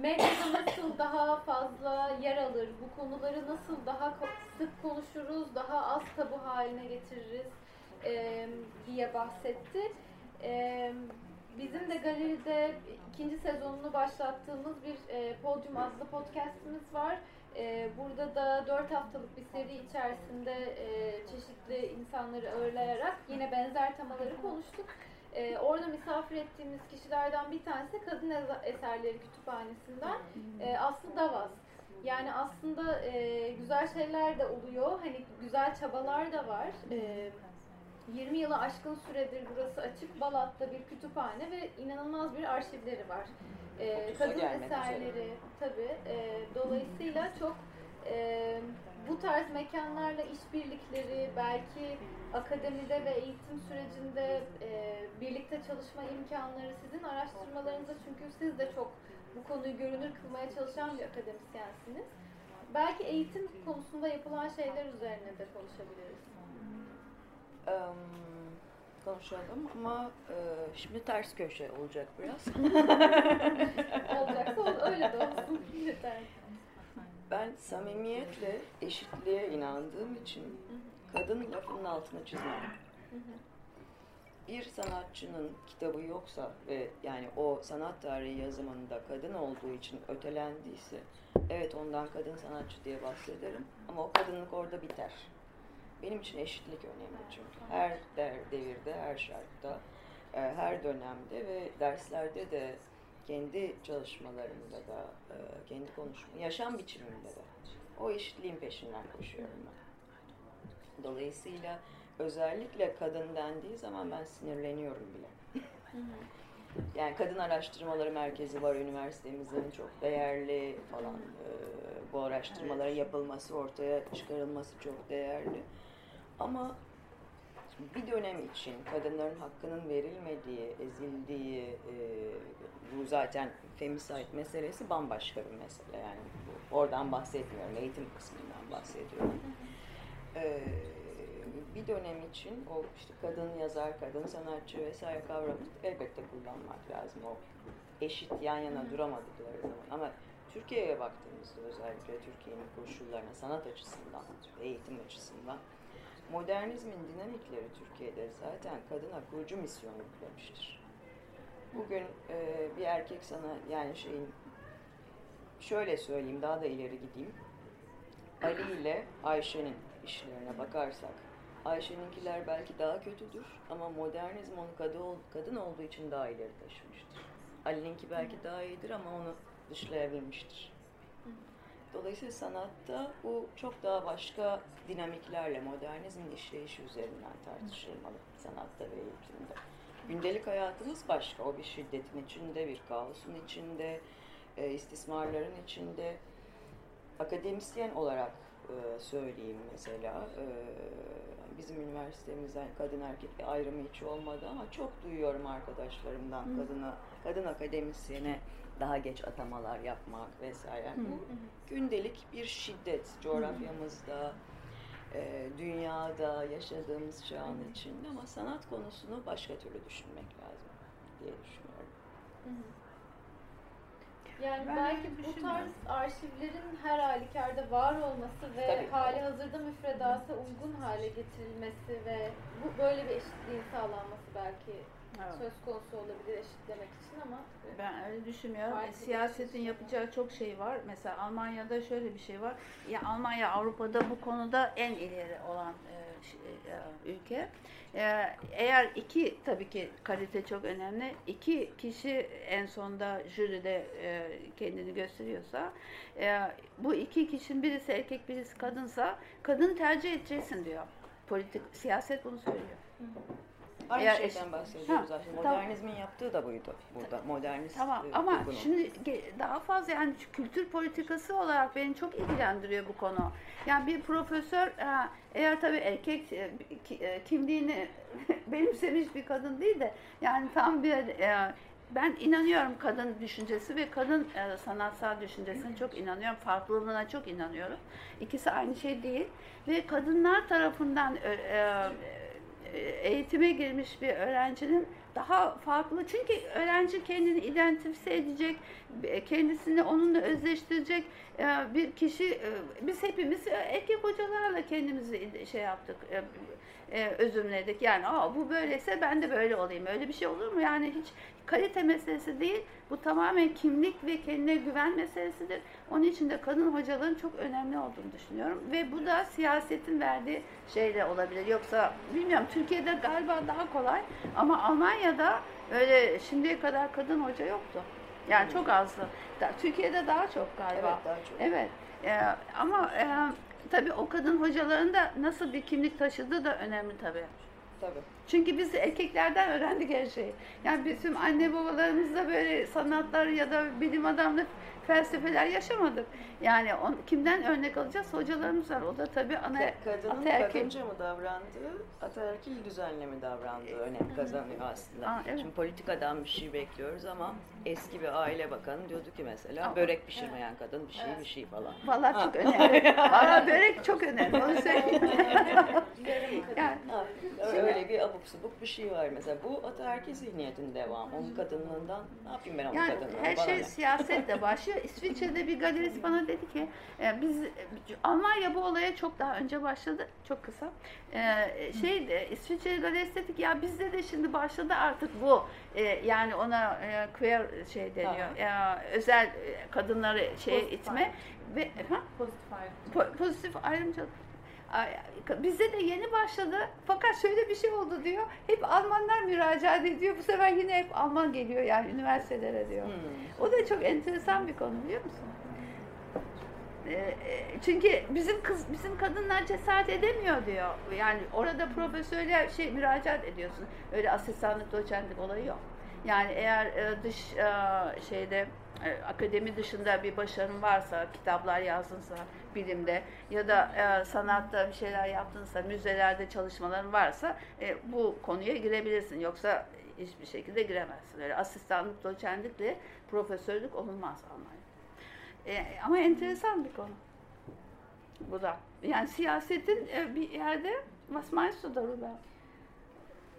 medyada nasıl daha fazla yer alır, bu konuları nasıl daha sık konuşuruz, daha az tabu haline getiririz e, diye bahsetti. E, bizim de galeride ikinci sezonunu başlattığımız bir e, Podium adlı podcastimiz var. E, burada da dört haftalık bir seri içerisinde e, çeşitli insanları ağırlayarak yine benzer temaları konuştuk. E, orada misafir ettiğimiz kişilerden bir tanesi Kadın Eserleri Kütüphanesi'nden e, Aslı Davaz. Yani aslında e, güzel şeyler de oluyor. Hani güzel çabalar da var. E, 20 yılı aşkın süredir burası açık. Balat'ta bir kütüphane ve inanılmaz bir arşivleri var. E, kadın eserleri tabii. E, dolayısıyla çok e, bu tarz mekanlarla işbirlikleri belki akademide ve eğitim sürecinde e, birlikte çalışma imkanları sizin araştırmalarınızda çünkü siz de çok bu konuyu görünür kılmaya çalışan bir akademisyensiniz. Belki eğitim konusunda yapılan şeyler üzerine de konuşabiliriz. Um, konuşalım ama e, şimdi ters köşe olacak biraz. Olacaksa öyle de olsun. Ben samimiyetle eşitliğe inandığım için kadın lafının altına çizmem. Bir sanatçının kitabı yoksa ve yani o sanat tarihi yazımında kadın olduğu için ötelendiyse evet ondan kadın sanatçı diye bahsederim ama o kadınlık orada biter. Benim için eşitlik önemli çünkü. Her der, devirde, her şartta, e, her dönemde ve derslerde de kendi çalışmalarımda da, e, kendi konuşma, yaşam biçimimde de o eşitliğin peşinden koşuyorum ben. Dolayısıyla özellikle kadın dendiği zaman ben sinirleniyorum bile. yani kadın araştırmaları merkezi var üniversitemizin çok değerli falan e, bu araştırmaların yapılması ortaya çıkarılması çok değerli ama bir dönem için kadınların hakkının verilmediği, ezildiği, e, bu zaten femicide meselesi bambaşka bir mesele yani bu, oradan bahsetmiyorum, eğitim kısmından bahsediyorum. E, bir dönem için o işte kadın yazar, kadın sanatçı vesaire kavramını elbette kullanmak lazım. O eşit yan yana duramadıkları zaman. Ama Türkiye'ye baktığımızda özellikle Türkiye'nin koşullarına sanat açısından, eğitim açısından modernizmin dinamikleri Türkiye'de zaten kadına kurucu misyonu yüklemiştir. Bugün e, bir erkek sana yani şeyin şöyle söyleyeyim daha da ileri gideyim. Ali ile Ayşe'nin işlerine bakarsak Ayşe'ninkiler belki daha kötüdür ama modernizm onu kadın, kadın olduğu için daha ileri taşımıştır. Ali'ninki belki daha iyidir ama onu dışlayabilmiştir. Dolayısıyla sanatta bu çok daha başka dinamiklerle modernizmin işleyişi üzerinden tartışılmalı sanatta ve eğitimde. Gündelik hayatımız başka. O bir şiddetin içinde, bir kaosun içinde, e, istismarların içinde. Akademisyen olarak e, söyleyeyim mesela, e, bizim üniversitemizden kadın erkek ayrımı hiç olmadı ama çok duyuyorum arkadaşlarımdan kadına, kadın akademisyene daha geç atamalar yapmak vesaire. Hı. Bu gündelik bir şiddet coğrafyamızda, e, dünyada yaşadığımız çağın içinde ama sanat konusunu başka türlü düşünmek lazım diye düşünüyorum. Yani ben belki bu tarz arşivlerin her halükarda var olması ve Tabii. hali hazırda müfredata uygun hale getirilmesi ve bu böyle bir eşitliğin sağlanması belki evet. söz konusu olabilir eşitlemek için ama ben öyle düşünmüyorum. E, siyasetin yapacağı çok şey var. Mesela Almanya'da şöyle bir şey var. Ya Almanya Avrupa'da bu konuda en ileri olan e, e, ülke. E, eğer iki tabii ki kalite çok önemli. iki kişi en sonda jüride e, kendini gösteriyorsa bu iki kişinin birisi erkek birisi kadınsa kadını tercih edeceksin diyor. Politik siyaset bunu söylüyor. Hı. Aynı Eğer şeyden eş... bahsediyoruz ha, aslında. Modernizmin tamam. yaptığı da buydu burada. Modernist Tamam e, ama bunu. şimdi daha fazla yani kültür politikası olarak beni çok ilgilendiriyor bu konu. Yani bir profesör eğer tabii erkek e, e, kimliğini benimsemiş bir kadın değil de yani tam bir ben inanıyorum kadın düşüncesi ve kadın sanatsal düşüncesine çok inanıyorum. Farklılığına çok inanıyorum. İkisi aynı şey değil. Ve kadınlar tarafından eğitime girmiş bir öğrencinin daha farklı. Çünkü öğrenci kendini identifize edecek, kendisini onunla özleştirecek e, bir kişi. E, biz hepimiz erkek hocalarla kendimizi şey yaptık, e, özümledik. Yani Aa, bu böyleyse ben de böyle olayım. Öyle bir şey olur mu? Yani hiç kalite meselesi değil. Bu tamamen kimlik ve kendine güven meselesidir. Onun için de kadın hocaların çok önemli olduğunu düşünüyorum. Ve bu da siyasetin verdiği şeyle olabilir. Yoksa bilmiyorum Türkiye'de galiba daha kolay ama Almanya'da öyle şimdiye kadar kadın hoca yoktu. Yani çok azdı. Türkiye'de daha çok galiba. Evet daha çok. Evet. Ee, ama e, tabii o kadın hocaların da nasıl bir kimlik taşıdığı da önemli tabii. Tabii. Çünkü biz erkeklerden öğrendik her şeyi. Yani bizim anne babalarımız da böyle sanatlar ya da bilim adamlık felsefeler yaşamadık. Yani on, kimden örnek alacağız? Hocalarımız var. O da tabii ana Kadının ataerkil. kadınca mı davrandığı, ataerkil düzenle mi davrandığı önem kazanıyor aslında. Aa, evet. Şimdi politikadan bir şey bekliyoruz ama eski bir aile bakanı diyordu ki mesela Ama- börek pişirmeyen kadın bir şey bir şey falan. Vallahi çok önemli. Valla börek çok önemli. Onu söyleyeyim. yani, öyle bir abuk subuk bir şey var mesela. Bu ataerkil zihniyetin devamı. Onun kadınlığından ne yapayım ben onun Yani kadınlığından? her şey siyasetle başlıyor. İsviçre'de bir galerist bana dedi ki e, biz Almanya bu olaya çok daha önce başladı. Çok kısa. E, şey de, İsviçre galerist dedi ki ya bizde de şimdi başladı artık bu. E, yani ona e, queer şey deniyor. Ya, özel e, kadınları şeye Pozitif itme ve ha? Pozitif ayrı. Po- pozitif ayrımcılık. Ay, Bizde de yeni başladı. Fakat şöyle bir şey oldu diyor. Hep Almanlar müracaat ediyor. Bu sefer yine hep Alman geliyor yani üniversitelere diyor. Hmm. O da çok enteresan bir konu biliyor musun? Ee, e, Çünkü bizim kız bizim kadınlar cesaret edemiyor diyor. Yani orada profesörler şey müracaat ediyorsun. Öyle asistanlık, doçentlik olayı yok. Yani eğer e, dış e, şeyde akademi dışında bir başarın varsa, kitaplar yazdınsa bilimde ya da sanatta bir şeyler yaptınsa, müzelerde çalışmaların varsa bu konuya girebilirsin. Yoksa hiçbir şekilde giremezsin. Öyle asistanlık, doçentlikle profesörlük olunmaz Almanya. E, ama enteresan bir konu. Bu da. Yani siyasetin e, bir yerde was meinst du darüber?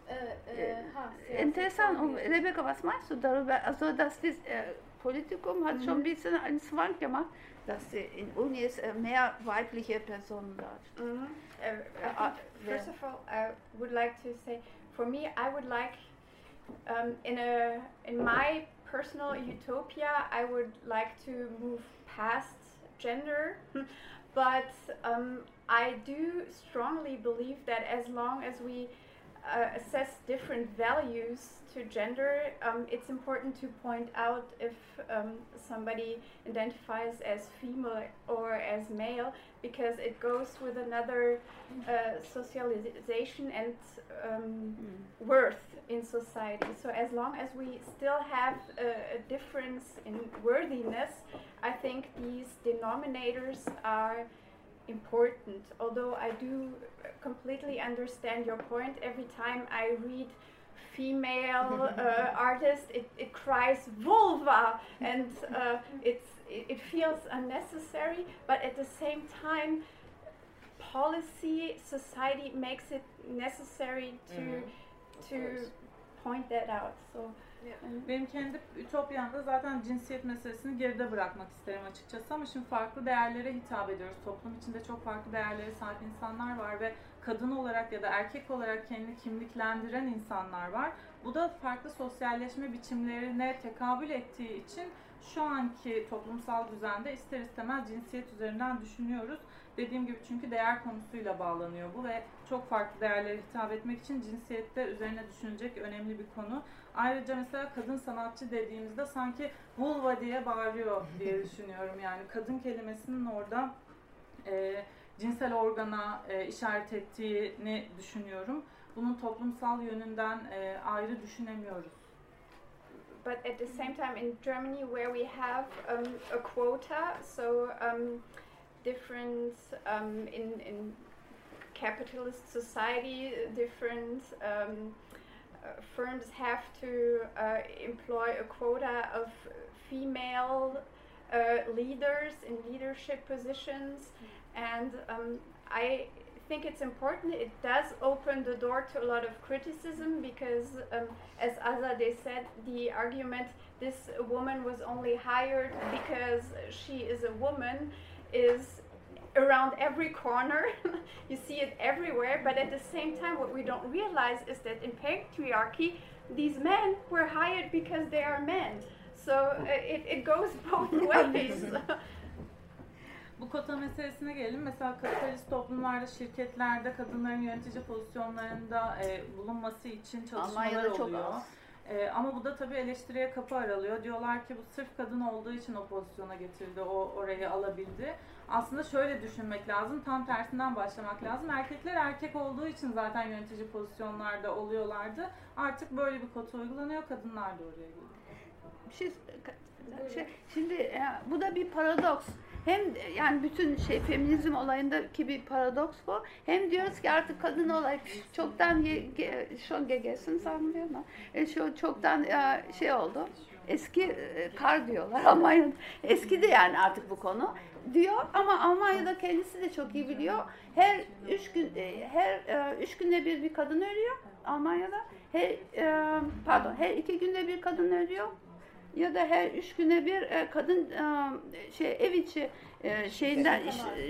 Äh, äh, ha, Enteresan. Und Rebecca, was meinst du darüber? Also, dass das äh, Politikum hat schon ein bisschen einen Zwang gemacht, dass sie in Unis äh, mehr weibliche Personen da. Mhm. Uh, first of all, I would like to say, for me, I would like, um, in a in my personal utopia, I would like to move past gender, but um, I do strongly believe that as long as we uh, assess different values to gender, um, it's important to point out if um, somebody identifies as female or as male because it goes with another uh, socialization and um, worth in society. So as long as we still have a, a difference in worthiness, I think these denominators are important. Although I do completely understand your point. Every time I read female uh, artist, it, it cries vulva, and uh, it's it, it feels unnecessary. But at the same time, policy society makes it necessary to. Of to point that out. So Benim kendi ütopyamda zaten cinsiyet meselesini geride bırakmak isterim açıkçası ama şimdi farklı değerlere hitap ediyoruz. Toplum içinde çok farklı değerlere sahip insanlar var ve kadın olarak ya da erkek olarak kendini kimliklendiren insanlar var. Bu da farklı sosyalleşme biçimlerine tekabül ettiği için şu anki toplumsal düzende ister istemez cinsiyet üzerinden düşünüyoruz. Dediğim gibi çünkü değer konusuyla bağlanıyor bu ve çok farklı değerlere hitap etmek için cinsiyette üzerine düşünecek önemli bir konu. Ayrıca mesela kadın sanatçı dediğimizde sanki vulva diye bağırıyor diye düşünüyorum. Yani kadın kelimesinin orada e, cinsel organa e, işaret ettiğini düşünüyorum. Bunun toplumsal yönünden e, ayrı düşünemiyoruz. but at the same time in Germany where we have um, a quota, so um, different um, in in capitalist society, different um, firms have to uh, employ a quota of female uh, leaders in leadership positions, and um, I think it's important. It does open the door to a lot of criticism because, um, as Azadeh said, the argument this woman was only hired because she is a woman is around every corner. you see it everywhere, but at the same time, what we don't realize is that in patriarchy, these men were hired because they are men. So uh, it, it goes both ways. Bu kota meselesine gelelim. Mesela kapitalist toplumlarda, şirketlerde kadınların yönetici pozisyonlarında e, bulunması için çalışmalar Almanya'da çok oluyor. az. E, ama bu da tabii eleştiriye kapı aralıyor. Diyorlar ki bu sırf kadın olduğu için o pozisyona getirildi, o orayı alabildi. Aslında şöyle düşünmek lazım. Tam tersinden başlamak lazım. Erkekler erkek olduğu için zaten yönetici pozisyonlarda oluyorlardı. Artık böyle bir kota uygulanıyor. Kadınlar da oraya geliyor. Bir şey, şey şimdi e, bu da bir paradoks. Hem yani bütün şey feminizm olayındaki bir paradoks bu. Hem diyoruz ki artık kadın olay çoktan ye- ge- schon gegessen sanmıyor mu? E, şu çoktan e, şey oldu. Eski e, kar diyorlar Almanya'da. Eski de yani artık bu konu diyor ama Almanya'da kendisi de çok iyi biliyor. Her üç gün e, her e, üç günde bir bir kadın ölüyor Almanya'da. Her pardon her iki günde bir kadın ölüyor ya da her üç güne bir kadın şey ev içi şeyinden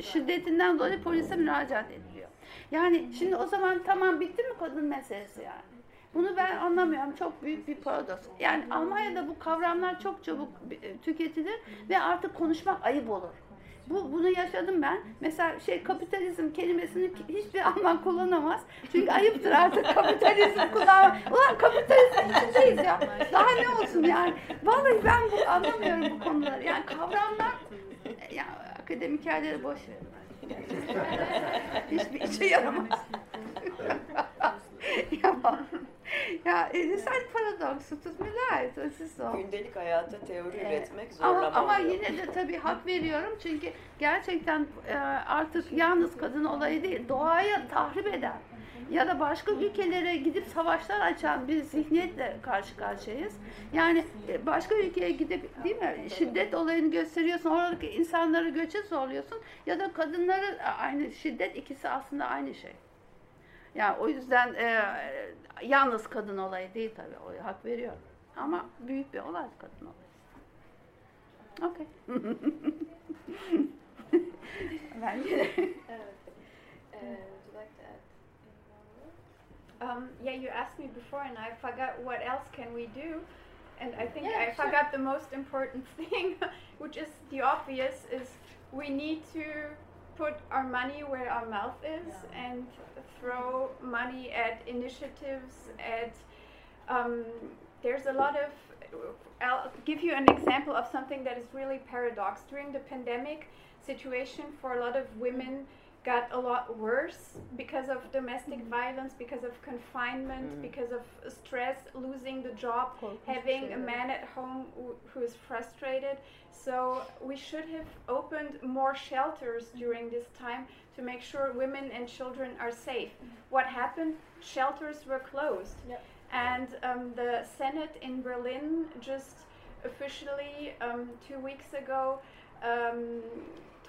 şiddetinden dolayı polise müracaat ediliyor. Yani şimdi o zaman tamam bitti mi kadın meselesi yani? Bunu ben anlamıyorum. Çok büyük bir paradoks. Yani Almanya'da bu kavramlar çok çabuk e, tüketilir ve artık konuşmak ayıp olur. Bu, bunu yaşadım ben. Mesela şey kapitalizm kelimesini hiçbir Alman kullanamaz. Çünkü ayıptır artık kapitalizm kullanmak. Ulan kapitalizm içindeyiz ya. Daha ne olsun yani. Vallahi ben bu anlamıyorum bu konuları. Yani kavramlar ya akademik yerleri boş verin. Hiçbir işe yaramaz. ya, ya es ist ein Paradox. Es tut mir leid. Es ist so. Gündelik hayata teori Evet. üretmek Ama, zorlama ama oluyor. yine de tabii hak veriyorum çünkü gerçekten e, artık yalnız kadın olayı değil, doğaya tahrip eden ya da başka ülkelere gidip savaşlar açan bir zihniyetle karşı karşıyayız. Yani e, başka ülkeye gidip değil mi şiddet olayını gösteriyorsun, oradaki insanları göçe zorluyorsun ya da kadınları aynı şiddet ikisi aslında aynı şey. Yani o yüzden e, yalnız kadın olayı değil tabii. O hak veriyorum. Ama büyük bir olay kadın olayı. Evet. Uh, add any more? Um, yeah, you asked me before, and I forgot what else can we do. And I think Yeah, I sure. forgot the most important thing, which is the obvious: is we need to put our money where our mouth is and throw money at initiatives. At um, there's a lot of. I'll give you an example of something that is really paradox. During the pandemic situation, for a lot of women, got a lot worse because of domestic violence, because of confinement, because of stress, losing the job, having a man at home who, who is frustrated. So we should have opened more shelters during this time to make sure women and children are safe. What happened? Shelters were closed. Yep. And um, the Senate in Berlin just officially um, two weeks ago um,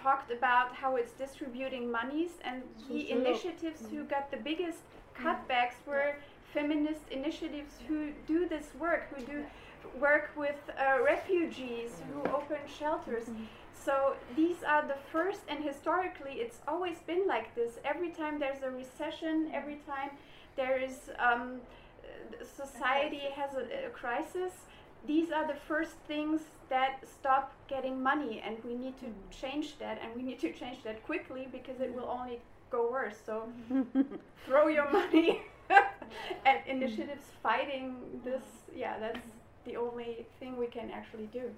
talked about how it's distributing monies, and the initiatives who got the biggest cutbacks were feminist initiatives who do this work, who do work with uh, refugees, who open shelters. So these are the first, and historically, it's always been like this. Every time there's a recession, every time there is um, society has a, a crisis, these are the first things that stop getting money, and we need to mm-hmm. change that, and we need to change that quickly because it will only go worse. So throw your money at mm-hmm. initiatives fighting this. Yeah, that's the only thing we can actually do.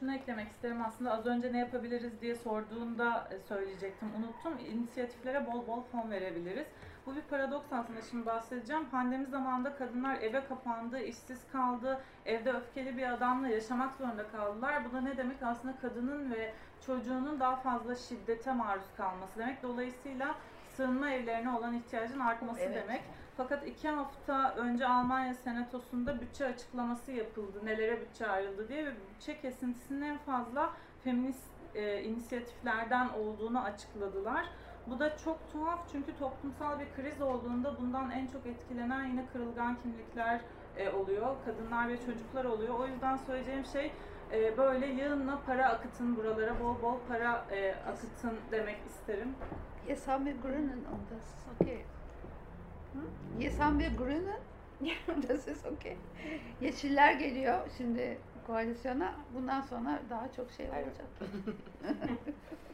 Şunu eklemek isterim aslında az önce ne yapabiliriz diye sorduğunda söyleyecektim unuttum. İnisiyatiflere bol bol fon verebiliriz. Bu bir paradoks aslında şimdi bahsedeceğim. Pandemi zamanında kadınlar eve kapandı, işsiz kaldı, evde öfkeli bir adamla yaşamak zorunda kaldılar. Bu da ne demek? Aslında kadının ve çocuğunun daha fazla şiddete maruz kalması demek. Dolayısıyla sığınma evlerine olan ihtiyacın artması Evet. demek. Fakat iki hafta önce Almanya Senatosu'nda bütçe açıklaması yapıldı. Nelere bütçe ayrıldı diye ve bütçe kesintisinin en fazla feminist e, inisiyatiflerden olduğunu açıkladılar. Bu da çok tuhaf çünkü toplumsal bir kriz olduğunda bundan en çok etkilenen yine kırılgan kimlikler e, oluyor. Kadınlar ve çocuklar oluyor. O yüzden söyleyeceğim şey e, böyle yığınla para akıtın buralara, bol bol para e, akıtın demek isterim. Yes, Grünen und das ist okay. Hm? Yes, wir Grünen? das ist okay. Yeşiller geliyor şimdi koalisyona. Bundan sonra daha çok şey olacak.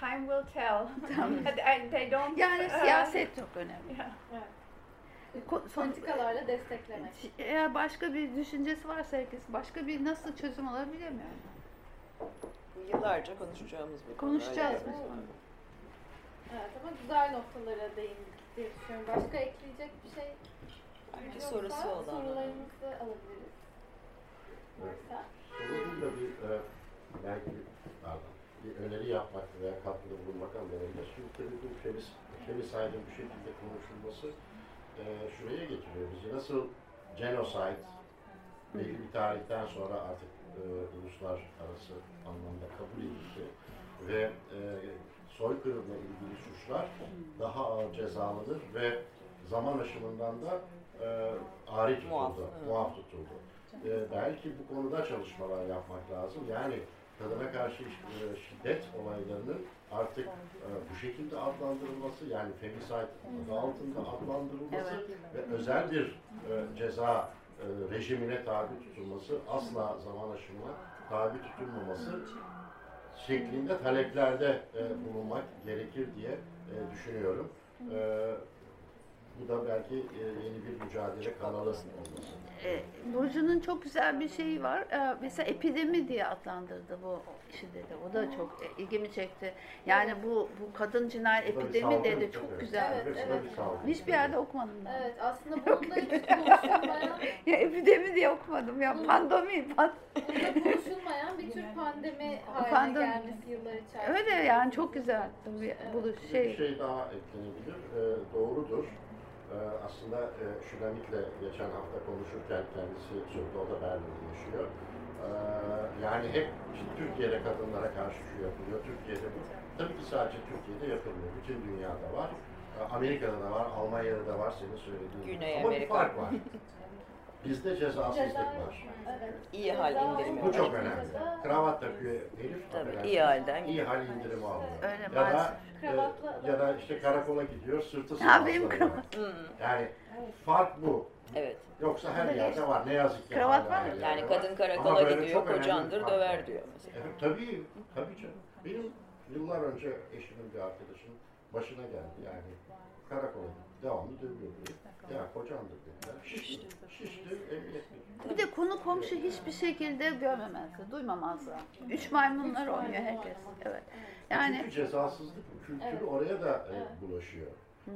Time will tell. Tamam. They don't. Yani uh, siyaset çok önemli. yeah. Politikalarla desteklemek. Eğer başka bir düşüncesi varsa herkes başka bir nasıl çözüm olur bilemiyorum. Bu yıllarca konuşacağımız bir konu. Konuşacağız biz bunu. Evet ama güzel noktalara değindik diye düşünüyorum. Başka ekleyecek bir şey Bence yoksa sorusu olan. sorularımızı alabiliriz. Varsa. Değil de bir e, belki pardon, bir öneri yapmak veya katkıda bulunmak anlamında. Şimdi tabii bu femis, femicide'ın bu şekilde konuşulması e, şuraya getiriyor bizi. Nasıl genocide belli bir tarihten sonra artık e, uluslararası anlamda kabul edildi ve e, soykırımla ilgili suçlar daha ağır cezalanır ve zaman aşımından da e, ari tutuldu, Muaf, muaf, tutuldu. E, belki bu konuda çalışmalar yapmak lazım. Yani kadına karşı e, şiddet olaylarının artık e, bu şekilde adlandırılması, yani femicide adı altında adlandırılması ve özel bir e, ceza rejimine tabi tutulması, asla zaman aşımına tabi tutulmaması şeklinde taleplerde bulunmak gerekir diye düşünüyorum. Bu da belki yeni bir mücadele kanalı olması. E, Burcu'nun çok güzel bir şeyi var. E, mesela epidemi diye adlandırdı bu şiddeti. O da çok e, ilgimi çekti. Yani bu bu kadın cinayet Bu da epidemi dedi. Çok güzel. Evet, salgın. Hiçbir yerde okumadım ben. Evet aslında bunda hiç konuşulmayan, Ya epidemi diye okumadım ya. Pandemi. Pan bunda konuşulmayan bir tür pandemi haline Pandemi. gelmesi yıllar içerisinde. Öyle yani çok güzel. Tabii bu Bir şey. şey daha eklenebilir. E, doğrudur. E, aslında e, Şulamit'le geçen hafta konuşurken kendisi Sürdoğu'da Berlin'de yaşıyor. E, yani hep Türkiye'de kadınlara karşı şu yapılıyor, Türkiye'de bu. Tabii ki sadece Türkiye'de yapılmıyor. Bütün dünyada var. E, Amerika'da da var, Almanya'da da var senin söylediğin. Güney Ama Amerika. bir fark var. Bizde cezasızlık var. Evet. İyi hal indirimi Bu çok önemli. Kravat takıyor herif. Tabii, affedersiniz, iyi halden iyi hal indirimi alıyor. Öyle Ya da, Kravatla e, ya da işte karakola gidiyor, sırtı Ha, benim sıvazlanıyor. kravat. Hmm, Yani fark bu. evet. Yoksa her yerde var. Ne yazık ki. Kravat hala var her mı? yerde Yani var. kadın Ama karakola böyle gidiyor, çok önemli bir kocandır fark döver diyor mesela. Evet, tabii, tabii canım. Benim yıllar önce eşimin bir arkadaşının başına geldi yani. Karakola gitti. Devamlı dövüyor beni. Ya kocandır dediler. Şişti. Şişti. Emniyet. Bir de konu komşu hiçbir şekilde görmemezdi, duymamazlar. Üç maymunlar oynuyor herkes. Evet. Yani Çünkü cezasızlık kültürü Evet. oraya da e, bulaşıyor.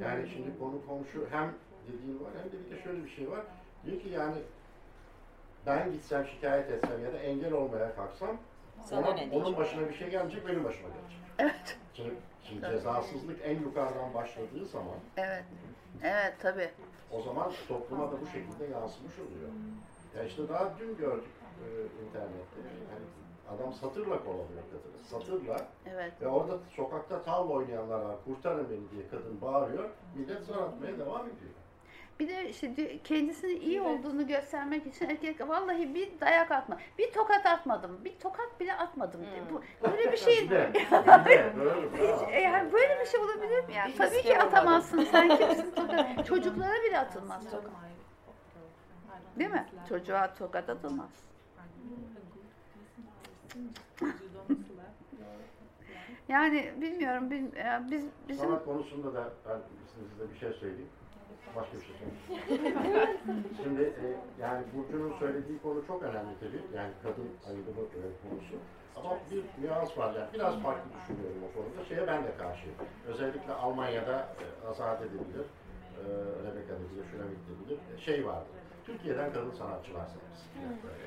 Yani şimdi konu komşu hem dediğin var hem de bir de şöyle bir şey var. Diyor ki yani ben gitsem şikayet etsem ya da engel olmaya kalksam Sana ona- onun başına bir şey gelecek benim başıma gelecek. evet, Şimdi, şimdi cezasızlık en yukarıdan başladığı zaman evet, evet tabii. O zaman topluma da bu şekilde yansımış oluyor. Ya işte daha dün gördük e, internette. Yani adam satırla kovalıyor kadını. Satırla Evet. Ve orada sokakta tavla oynayanlar var. Kurtarın beni diye kadın bağırıyor. Millet zar atmaya devam ediyor. Bir de işte di- kendisinin iyi olduğunu göstermek için erkek vallahi bir dayak atma, bir tokat atmadım, bir tokat bile atmadım. diye. Bu böyle bir şey. Bravo. E Yani böyle bir şey olabilir mi yani? Tabii ki atamazsın. Sen kimsin tokat? Çocuklara bile atılmaz tokat. Değil mi? Çocuğa tokat atılmaz. Yani bilmiyorum, biz bizim Sanat konusunda da ben size bir şey söyleyeyim. Başka bir şey söyleyeyim. Şimdi e, yani Burcu'nun söylediği konu çok önemli tabii. Yani kadın ayrımı e, konusu. Ama bir nüans var yani. Biraz farklı düşünüyorum o konuda. Şeye ben de karşıyım. Özellikle Almanya'da e, azat edilir. E, Rebecca da Şuramit de bilir. E, şey vardı. Türkiye'den kadın sanatçılar sayarız.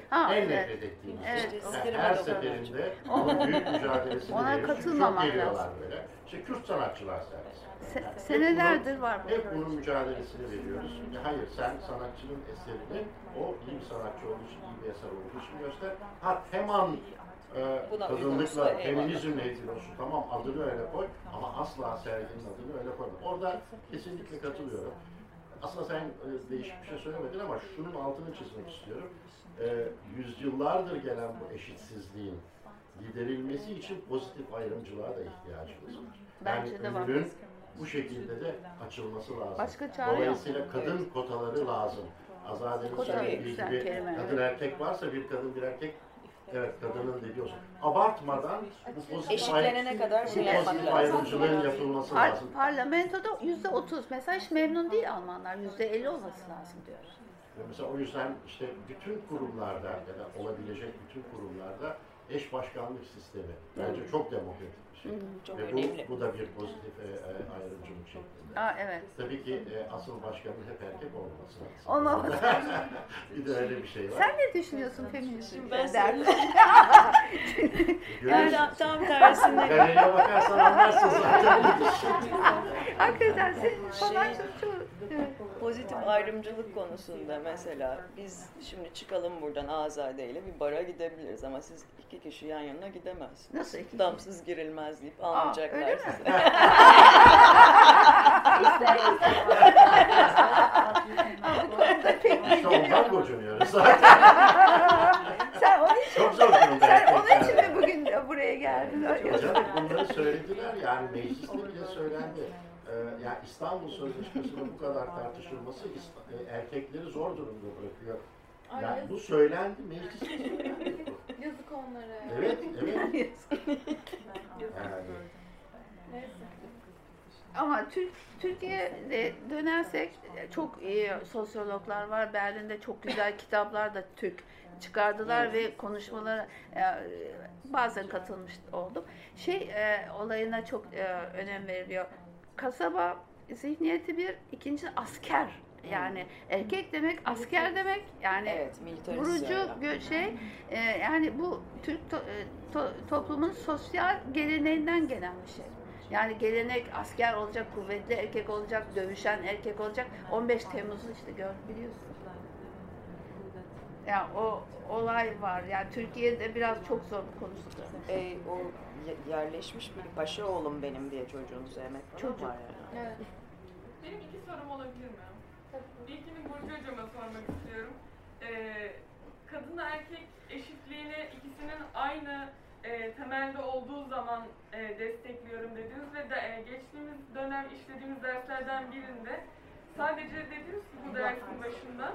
Ha, en evet. nefret ettiğimiz. Evet. Yani her seferinde onun büyük mücadelesini Ona veriyoruz. Çok geliyorlar lazım. böyle. İşte Kürt sanatçılar sayarız. Se- senelerdir var bu. Hep bunun mücadelesini veriyoruz. Hayır sen sanatçının eserini o iyi bir sanatçı olduğu için, iyi bir eser olduğu için göster. Ha teman e, kadınlıkla, feminizmle ilgili olsun. Tamam adını öyle koy ama asla serginin adını öyle koyma. Orada kesinlikle katılıyorum. Aslında sen e, değişik bir şey söylemedin ama şunun altını çizmek istiyorum. E, yüzyıllardır gelen bu eşitsizliğin giderilmesi için pozitif ayrımcılığa da ihtiyacımız var. Bence yani de var. Bu şekilde de açılması lazım. Başka çare yok. Dolayısıyla kadın kotaları lazım. Azade'nin söylediği gibi kelime, kadın erkek varsa bir kadın bir erkek evet kadının dediği olsun. Abartmadan bu pozitif, Eşitlenene kadar bu pozitif lazım. ayrımcılığın yapılması Par- lazım. parlamentoda yüzde otuz. Mesela hiç memnun değil Almanlar. Yüzde elli olması lazım diyor. Mesela o yüzden işte bütün kurumlarda ya da olabilecek bütün kurumlarda eş başkanlık sistemi bence çok demokratik Çok Ve önemli. bu, bu da bir pozitif e, e, ayrımcılık şeklinde. Aa, evet. Tabii ki e, asıl başkanın hep erkek olması lazım. Olmaması bir de öyle bir şey var. Sen ne düşünüyorsun feminist Şimdi ben ülkelerde? Yani tam tersine Galeriye bakarsan anlarsın zaten. Hakikaten senin falan çok çok... Evet. Pozitif ayrımcılık konusunda mesela biz şimdi çıkalım buradan Azade ile bir bara gidebiliriz ama siz iki kişi yan yana gidemezsiniz. Nasıl iki kişi? Damsız girilmez deyip Aa, almayacaklar mi? konuda pek İşte ondan gocunuyoruz zaten. Sen onun için, Çok zor sen onun için mi bugün buraya geldin? Hocam bunları söylediler yani mecliste bile söylendi. Ee, yani İstanbul Sözleşmesi'nin bu kadar tartışılması e, erkekleri zor durumda bırakıyor. Ay, Yani yazık, bu söylendi mecliste söylendi. yazık onlara. Evet, evet. Yani, Neyse. Ama Türk, Türkiye'de dönersek çok iyi sosyologlar var. Berlin'de çok güzel kitaplar da Türk çıkardılar ve konuşmalara e, bazen katılmış oldum. Şey e, olayına çok önem veriliyor. Kasaba zihniyeti bir, ikinci asker. Yani erkek demek asker demek. Yani Evet, vurucu söylem. gö- şey e, yani bu Türk to- e, to- toplumun sosyal geleneğinden gelen bir şey. Yani gelenek asker olacak, kuvvetli erkek olacak, dövüşen erkek olacak. 15 Temmuz'u işte gör biliyorsunuz. Yani o olay var. Yani Türkiye'de biraz çok zor bir konusu. da. E, o yerleşmiş bir paşa oğlum benim diye çocuğunu sevmek falan Çocuk. var yani. Evet. Benim iki sorum olabilir mi? İlkini Burcu Hocam'a sormak istiyorum. Ee, kadınla erkek eşitliğini ikisinin aynı e, temelde olduğu zaman e, destekliyorum dediniz ve de, e, geçtiğimiz dönem işlediğimiz derslerden birinde sadece dediniz ki bu dersin başında.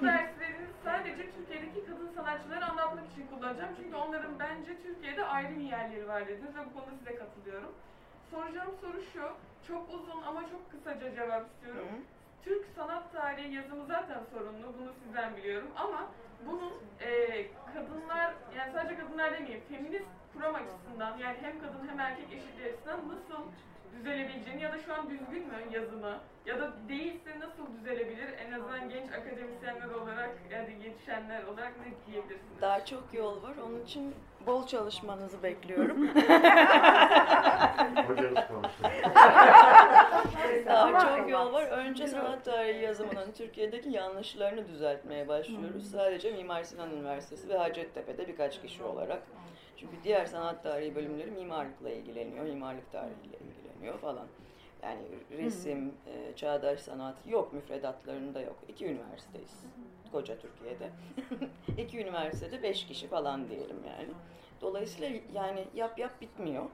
Bu dersi dediniz sadece Türkiye'deki kadın sanatçıları anlatmak için kullanacağım. Çünkü onların bence Türkiye'de ayrı bir yerleri var dediniz ve bu konuda size katılıyorum. Soracağım soru şu, çok uzun ama çok kısaca cevap istiyorum. Türk sanat tarihi yazımı zaten sorunlu, bunu sizden biliyorum. Ama bunun e, kadınlar, yani sadece kadınlar demeyeyim, feminist kuram açısından yani hem kadın hem erkek eşitliği açısından nasıl düzelebileceğini ya da şu an düzgün mü yazımı ya da değilse nasıl düzelebilir en azından genç akademisyenler olarak yani yetişenler olarak ne diyebilirsiniz? Daha çok yol var. Onun için bol çalışmanızı bekliyorum. Daha çok yol var. Önce sanat tarihi yazımının Türkiye'deki yanlışlarını düzeltmeye başlıyoruz. Sadece Mimar Sinan Üniversitesi ve Hacettepe'de birkaç kişi olarak. Çünkü diğer sanat tarihi bölümleri mimarlıkla ilgileniyor, mimarlık tarihiyle ilgileniyor falan. Yani resim, e, çağdaş sanat yok, müfredatlarında yok. İki üniversiteyiz koca Türkiye'de. İki üniversitede beş kişi falan diyelim yani. Dolayısıyla yani yap yap bitmiyor.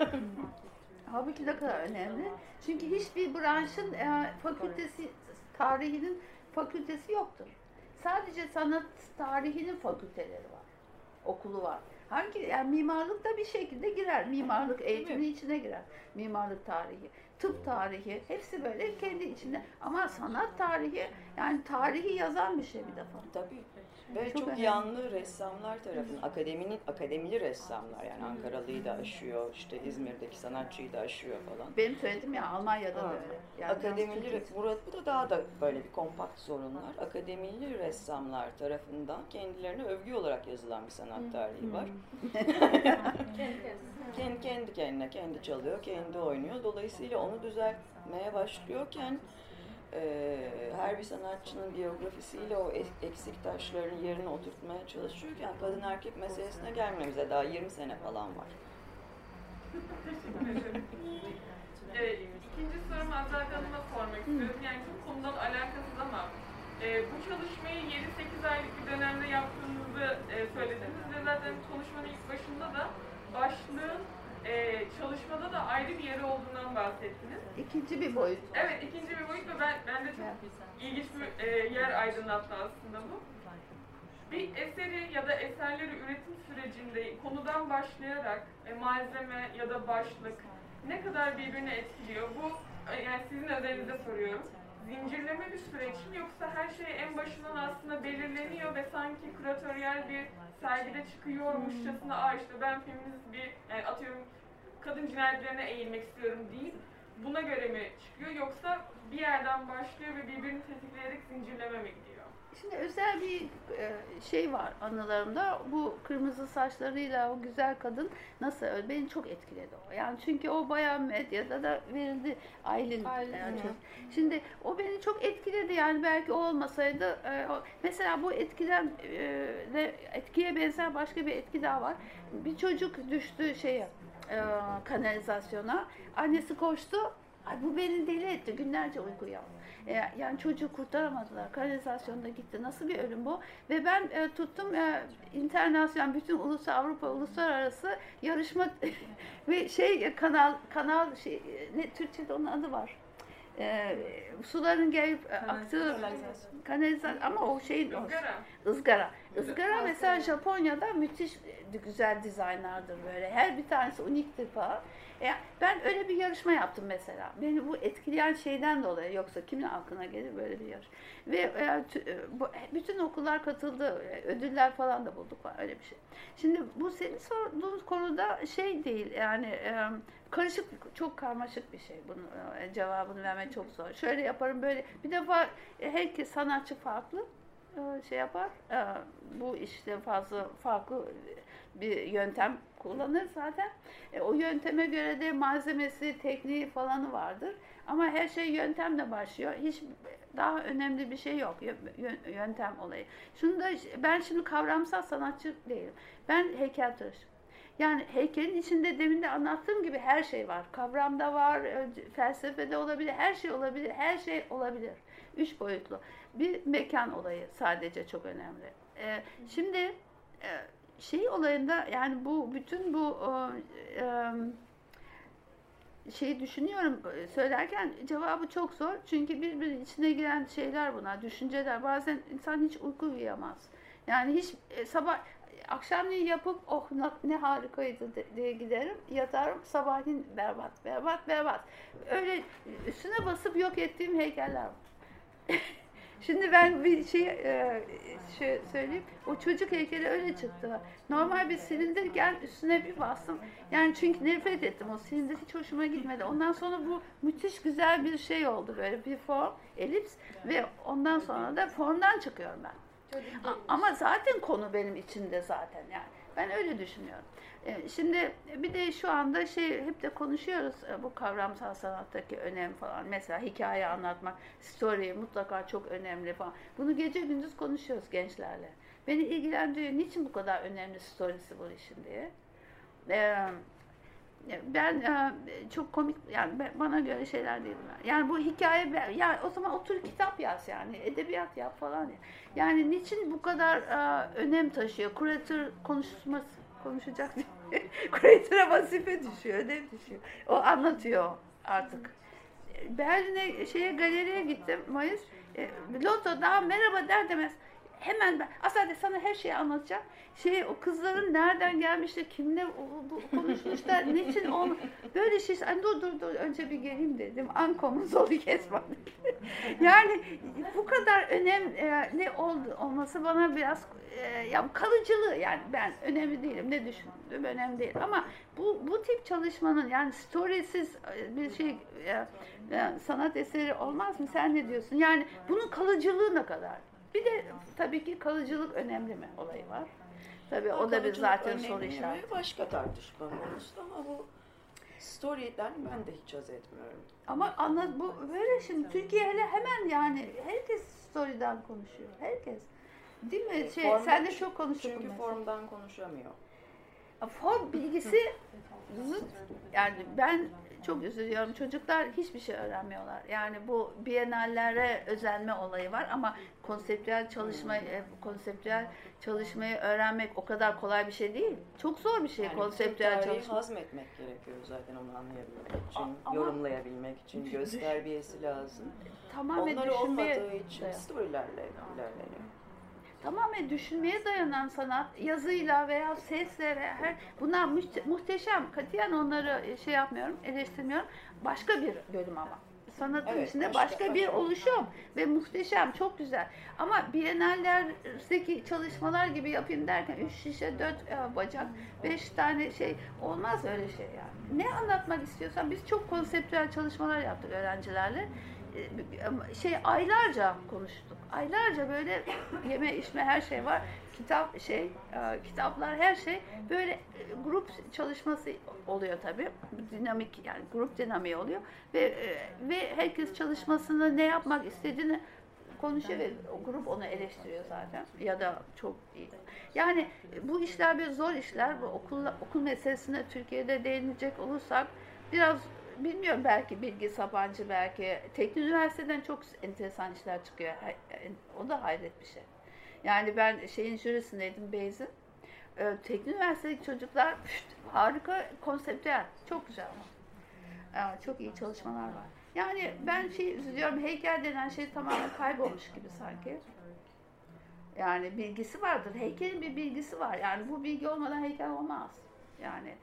Halbuki ne kadar önemli. Çünkü hiçbir branşın e, fakültesi, tarihinin fakültesi yoktur. Sadece sanat tarihinin fakülteleri var. Okulu var. Hangi yani mimarlık da bir şekilde girer. Mimarlık eğitimi içine girer. Mimarlık tarihi, tıp tarihi hepsi böyle kendi içinde. Ama sanat tarihi yani tarihi yazan bir şey bir defa. Tabii. Ve Çok çok, önemli. yanlı ressamlar tarafından, akademinin akademili ressamlar yani Ankaralı'yı da aşıyor, işte İzmir'deki sanatçıyı da aşıyor falan. Benim söylediğim ya Almanya'da da Ha. öyle. Yani Akademili, burada bu da daha da böyle bir kompakt sorunlar. Akademili ressamlar tarafından kendilerine övgü olarak yazılan bir sanat tarihi var. Kendi, kendi kendine, kendi çalıyor, kendi oynuyor. Dolayısıyla onu düzeltmeye başlıyorken her bir sanatçının biyografisiyle o eksik taşların yerine oturtmaya çalışıyorken kadın erkek meselesine gelmemize daha 20 sene falan var. Ederim. Ee, ikinci sorumu Azade Hanım'a sormak istiyorum. Yani çok konudan alakasız ama e, bu çalışmayı 7-8 aylık bir dönemde yaptığınızı e, söylediniz ve zaten konuşmanın ilk başında da başlığın e, çalışmada da ayrı bir yeri olduğundan bahsettiniz. İkinci bir boyut. Evet ikinci bir boyut ve ben, ben de çok ilginç bir e, yer aydınlattı aslında bu. Bir eseri ya da eserleri üretim sürecinde konudan başlayarak e, malzeme ya da başlık ne kadar birbirini etkiliyor? Bu e, yani sizin özelinizde soruyorum. zincirleme bir süreç mi yoksa her şey en başından aslında belirleniyor ve sanki küratöryel bir sergide çıkıyormuşçasına aa işte ben feminist bir yani atıyorum kadın cinayetlerine eğilmek istiyorum deyip buna göre mi çıkıyor yoksa bir yerden başlıyor ve birbirini tetikleyerek zincirleme mi gidiyor? Şimdi özel bir e, şey var anılarımda. Bu kırmızı saçlarıyla o güzel kadın nasıl öldü? Beni çok etkiledi o. Yani çünkü o bayağı medyada da verildi. Aylin. Aylin, yani Şimdi o beni çok etkiledi. Yani belki o olmasaydı e, mesela bu etkiden e, etkiye benzer başka bir etki daha var. Bir çocuk düştü şeye e, kanalizasyona. Annesi koştu. Ay bu beni deli etti. Günlerce uyku yaptı. E, yani çocuğu kurtaramadılar. Kanalizasyonda gitti. Nasıl bir ölüm bu? Ve ben e, tuttum e, internasyonel, bütün ulusal Avrupa uluslararası yarışma ve şey kanal kanal şey ne Türkçe'de onun adı var. E, suların gelip aktığı kanalizasyon ama o şeyin o Izgara. ızgara. Izgara mesela Japonya'da müthiş e, güzel dizaynlardır böyle. Her bir tanesi uniktir falan. E, ben öyle bir yarışma yaptım mesela. Beni bu etkileyen şeyden dolayı yoksa kimin aklına gelir böyle bir yarış. Ve e, e, bu, bütün okullar katıldı. E, Ödüller falan da bulduk falan öyle bir şey. Şimdi bu senin sorduğun konuda şey değil yani e, karışık çok karmaşık bir şey. Bunun e, cevabını vermek çok zor. Şöyle yaparım böyle. Bir defa e, herkes sanatçı farklı e, şey yapar. E, Bu işte fazla farklı bir yöntem kullanır zaten. E, O yönteme göre de malzemesi, tekniği falanı vardır. Ama her şey yöntemle başlıyor. Hiç daha önemli bir şey yok yö- yö- yöntem olayı. Şunu da ben şimdi kavramsal sanatçı değilim. Ben heykeltıraşım. Yani heykelin içinde demin de anlattığım gibi her şey var. Kavramda var, e, felsefede olabilir, her şey olabilir, her şey olabilir. Üç boyutlu. Bir mekan olayı sadece çok önemli. Ee, şimdi e, şey olayında yani bu bütün bu e, e, düşünüyorum e, söylerken cevabı çok zor. Çünkü birbirinin içine giren şeyler bunlar, düşünceler. Bazen insan hiç uyku uyuyamaz. Yani hiç e, sabah akşamleyin yapıp oh ne, harikaydı diye giderim yatarım sabahleyin berbat berbat berbat öyle üstüne basıp yok ettiğim heykeller var. Şimdi ben bir şey e, şey söyleyeyim. O çocuk heykeli öyle çıktı. Normal bir silindirken üstüne bir bastım. Yani çünkü nefret ettim. O silindir hiç hoşuma gitmedi. Ondan sonra bu müthiş güzel bir şey oldu böyle bir form, elips ve ondan sonra da formdan çıkıyorum ben. Ama zaten konu benim içinde zaten yani. Ben öyle düşünüyorum. E, Şimdi bir de şu anda şey hep de konuşuyoruz e, bu kavramsal sanattaki önem falan. Mesela hikaye anlatmak, story mutlaka çok önemli falan. Bunu gece gündüz konuşuyoruz gençlerle. Beni ilgilendiriyor. Niçin bu kadar önemli storiesi bu işin diye. E, ben e, çok komik yani bana göre şeyler değil bunlar. Yani bu hikaye ben- yani o zaman otur kitap yaz yani edebiyat yap falan ya. Yani niçin bu kadar e, önem taşıyor? Kuratör konuşması konuşacak diye. Kuratöre vazife düşüyor, ödev düşüyor. O anlatıyor artık. Berlin'e şeye galeriye gittim Mayıs. E, Loto daha merhaba der demez hemen ben aslında sana her şeyi anlatacağım. Şey o kızların nereden gelmişler, kimle konuşmuşlar, niçin onu böyle şey. Ay, dur dur dur önce bir geleyim dedim. Ankom'un zoru kesmem. yani bu kadar önem e, ne oldu olması bana biraz e, ya kalıcılığı yani ben önemli değilim ne düşündüğüm önemli değil ama bu bu tip çalışmanın yani storysiz e, bir şey sanat eseri olmaz mı sen ne diyorsun yani bunun kalıcılığı ne kadar bir de tabii ki kalıcılık önemli mi olayı var tabii o da bir zaten soru işareti Başka tartışma konusu ama bu story'den ben de hiç haz etmiyorum. ama anlat bu böyle şimdi Türkiye hele hemen yani herkes story'den konuşuyor herkes değil mi şey form- sen de çok konuştun Çünkü mesela. formdan konuşamıyor. Form bilgisi. Yani ben çok üzülüyorum. Çocuklar hiçbir şey öğrenmiyorlar. Yani bu bienallere özenme olayı var ama konseptüel çalışmayı, e, konseptüel çalışmayı öğrenmek o kadar kolay bir şey değil. Çok zor bir şey Yani konseptüel çalışma. hazmetmek gerekiyor zaten onu anlayabilmek için, Ama- yorumlayabilmek için, gösterbiyesi lazım. Tamamen Onlar düşünmeye olmadığı için storylerle ilerleniyor. Tamamen düşünmeye dayanan sanat yazıyla veya sesle ve her bunlar muhte- muhteşem. Katiyen onları şey yapmıyorum, eleştirmiyorum. Başka bir bölüm ama. sanatın Evet, içinde başka- başka, bir oluşum ve muhteşem, çok güzel. Ama Biennallerdeki çalışmalar gibi yapayım derken üç şişe, dört e, bacak, beş tane şey olmaz öyle şey yani. Ne anlatmak istiyorsan biz çok konseptüel çalışmalar yaptık öğrencilerle. Şey aylarca konuştuk. Aylarca böyle yeme içme her şey var. Kitap şey, e, kitaplar her şey böyle e, grup çalışması oluyor tabii. Dinamik yani grup dinamiği oluyor ve e, ve herkes çalışmasını ne yapmak istediğini konuşuyor ve grup onu eleştiriyor zaten ya da çok iyi. Yani bu işler bir zor işler. Bu okul okul meselesine Türkiye'de değinecek olursak biraz bilmiyorum belki Bilgi Sabancı belki Teknik Üniversiteden çok enteresan işler çıkıyor. O da hayret bir şey. Yani ben şeyin jürisindeydim Beyz'in. Ee, Teknik Üniversitedeki çocuklar püf, harika konseptüel. Çok güzel ama. Çok iyi çalışmalar var. Yani ben şey üzülüyorum heykel denen şey tamamen kaybolmuş gibi sanki. Yani bilgisi vardır. Heykelin bir bilgisi var. Yani bu bilgi olmadan heykel olmaz. Yani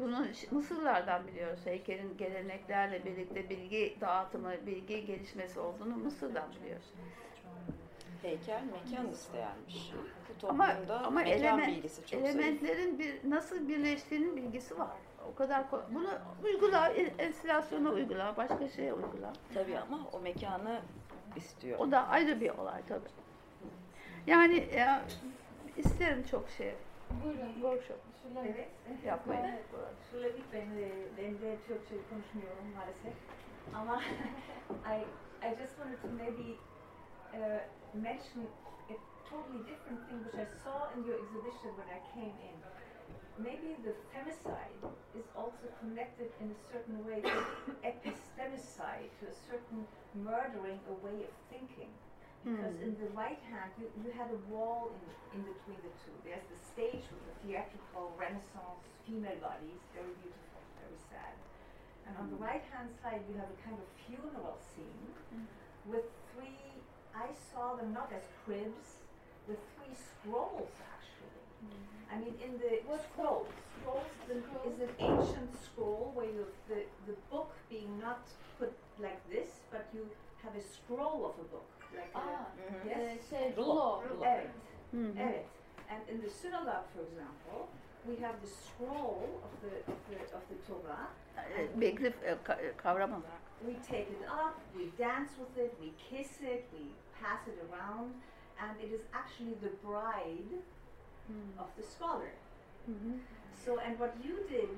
bunu Mısırlardan biliyoruz. Heykelin geleneklerle birlikte bilgi dağıtımı, bilgi gelişmesi olduğunu Mısır'dan biliyoruz. Heykel mekan isteyenmiş. Bu Ama toplumda ama mekan element, bilgisi çok elementlerin bir nasıl birleştiğinin bilgisi var. O kadar bunu uygula, en- enstalasyona uygula, başka şeye uygula. Tabii ama o mekanı istiyor. O da ayrı bir olay tabii. Yani ya, isterim çok şey. Buyurun. Workshop Evet. yapmayı. Söyledik ben de, ben de Türkçe konuşmuyorum maalesef. Ama I, I just wanted to maybe uh, mention a totally different thing which I saw in your exhibition when I came in. Maybe the femicide is also connected in a certain way to epistemicide, to a certain murdering a way of thinking. Because in hmm. the right hand, you, you had a wall in, in between the two. There's the stage with the theatrical Renaissance female bodies, very beautiful, very sad. And on the hmm. right hand side, you have a kind of funeral scene hmm. with three, I saw them not as cribs, with three scrolls actually. I mean, in the what scrolls, scrolls is an, is an ancient scroll where you the, the book being not put like this, but you have a scroll of a book. Like a- Aa, yes? e, şey, Rulo. rulo. Rulo. Evet. Hı hı. Evet. And in the synagogue, for example, we have the scroll of the of the of the Torah. Belli kavram olarak. We take it up, we dance with it, we kiss it, we pass it around, and it is actually the bride of the scholar. So, and what you did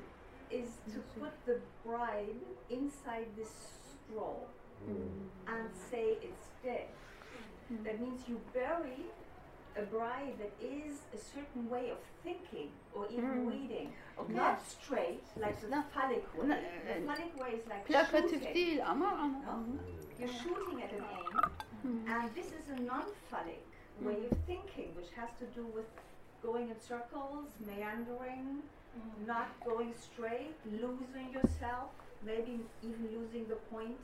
is to put the bride inside this scroll Mm. and say it's dead. That means you bury a bride that is a certain way of thinking or even reading. Okay. Not straight, like the phallic way. The uh, phallic way is like shooting. değil ama ama. You're shooting at an aim, and this is a non-phallic way of thinking, which has to do with going in circles, meandering, not going straight, losing yourself, maybe even losing the point.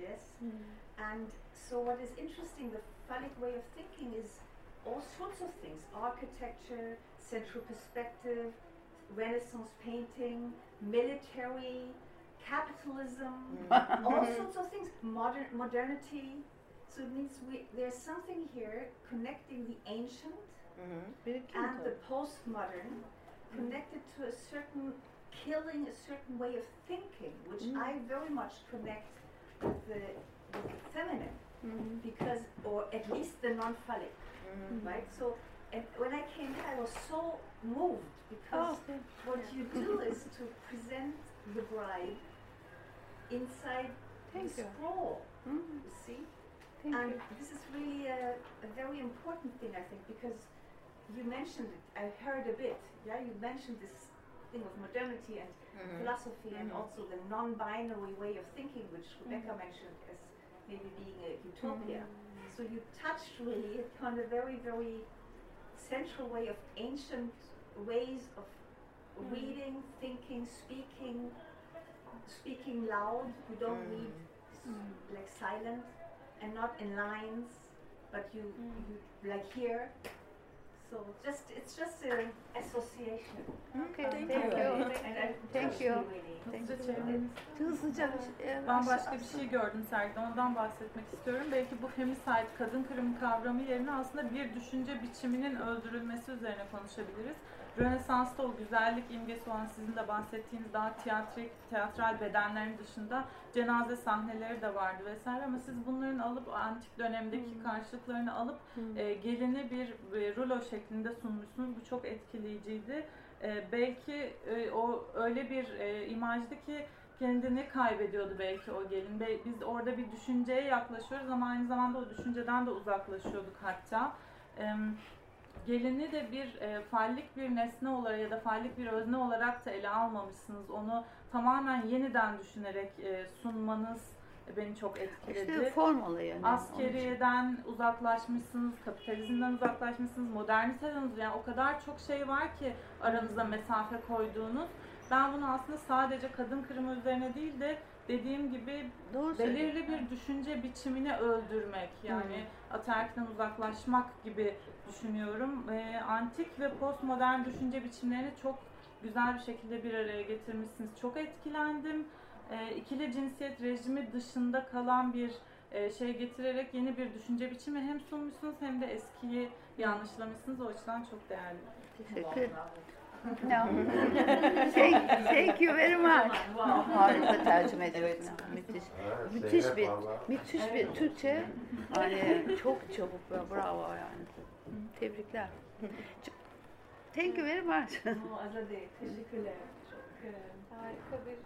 Yes. Hmm. And so, what is interesting, the phallic way of thinking is all sorts of things: architecture, central perspective, Renaissance painting, military, capitalism, hmm. all sorts of things. Modern modernity. So it means we there's something here connecting the ancient mm-hmm. Birikim and the postmodern, hmm. connected to a certain killing, a certain way of thinking, which I very much connect with the the feminine, because or at least the non-phallic, right? So. And when I came here, I was so moved because Oh, what you do is to present the bride inside Thank the you. scroll. Mhm. You see, Thank and you. this is really a, a very important thing, I think, because you mentioned it. I heard a bit. Yeah, you mentioned this thing of modernity and mm-hmm. philosophy, and mm-hmm. also the non-binary way of thinking, which mm-hmm. Rebecca mentioned as maybe being a utopia. So you touched really upon a very, very central way of ancient ways of reading, thinking, speaking, speaking loud. You don't read like silent and not in lines, but you, you like here. So just it's just an association. Okay, Thank thank you. you. Thank you. really. Hızlıca çevirelim. Hızlıca e, Ben başka bir şey gördüm sergide, ondan bahsetmek istiyorum. Belki bu femicide, kadın kırımı kavramı yerine aslında bir düşünce biçiminin öldürülmesi üzerine konuşabiliriz. Rönesans'ta o güzellik imgesi olan sizin de bahsettiğiniz daha tiyatrik, tiyatral bedenlerin dışında cenaze sahneleri de vardı vesaire ama siz bunların alıp antik dönemdeki karşılıklarını alıp e, gelini bir e, rulo şeklinde sunmuşsunuz. Bu çok etkileyiciydi. E, belki e, o öyle bir e, imajdı ki kendini kaybediyordu belki o gelin. Biz orada bir düşünceye yaklaşıyoruz ama aynı zamanda o düşünceden de uzaklaşıyorduk hatta. Em, Gelini de bir e, fallik bir nesne olarak ya da fallik bir özne olarak da ele almamışsınız. Onu tamamen yeniden düşünerek e, sunmanız beni çok etkiledi. İşte form olayı. için. Askeriyeden uzaklaşmışsınız, kapitalizmden uzaklaşmışsınız, moderniteden yani o kadar çok şey var ki aranızda mesafe koyduğunuz. Ben bunu aslında sadece kadın kırımı üzerine değil de dediğim gibi Doğru belirli bir düşünce biçimini öldürmek yani ataerkiden uzaklaşmak gibi düşünüyorum. Ee, antik ve postmodern düşünce biçimlerini çok güzel bir şekilde bir araya getirmişsiniz. Çok etkilendim. Ee, ikili cinsiyet rejimi dışında kalan bir e, şey getirerek yeni bir düşünce biçimi hem sunmuşsunuz hem de eskiyi yanlışlamışsınız. O açıdan çok değerli. Teşekkür No. thank, thank you very much. Harika tercüme ediyorsun. Müthiş. Evet, Müthiş bir, müthiş bir Türkçe. Hani çok çabuk ve bravo yani. Tebrikler. Thank you very much. No, Azade, teşekkürler. Çok e, Harika bir.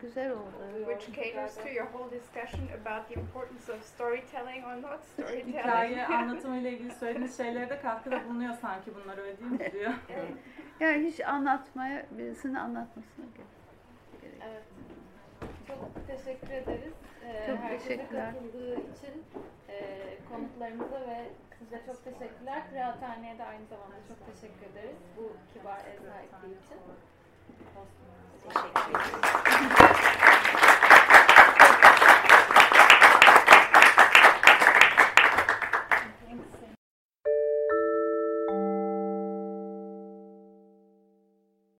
Güzel oldu. Which caters to your whole discussion about the importance of storytelling or not storytelling. Hikaye anlatımıyla ilgili söylediğiniz şeylere de katkıda bulunuyor sanki bunlar öyle değil mi diyor. Yani hiç anlatmaya, birisinin anlatmasına gerek. gerek. Evet. Çok teşekkür ederiz. Ee, Çok herkese teşekkürler. katıldığı için e, konuklarımıza ve size çok teşekkürler. Kıraathane'ye de aynı zamanda çok teşekkür ederiz bu kibar ev sahipliği için. Teşekkür ederim.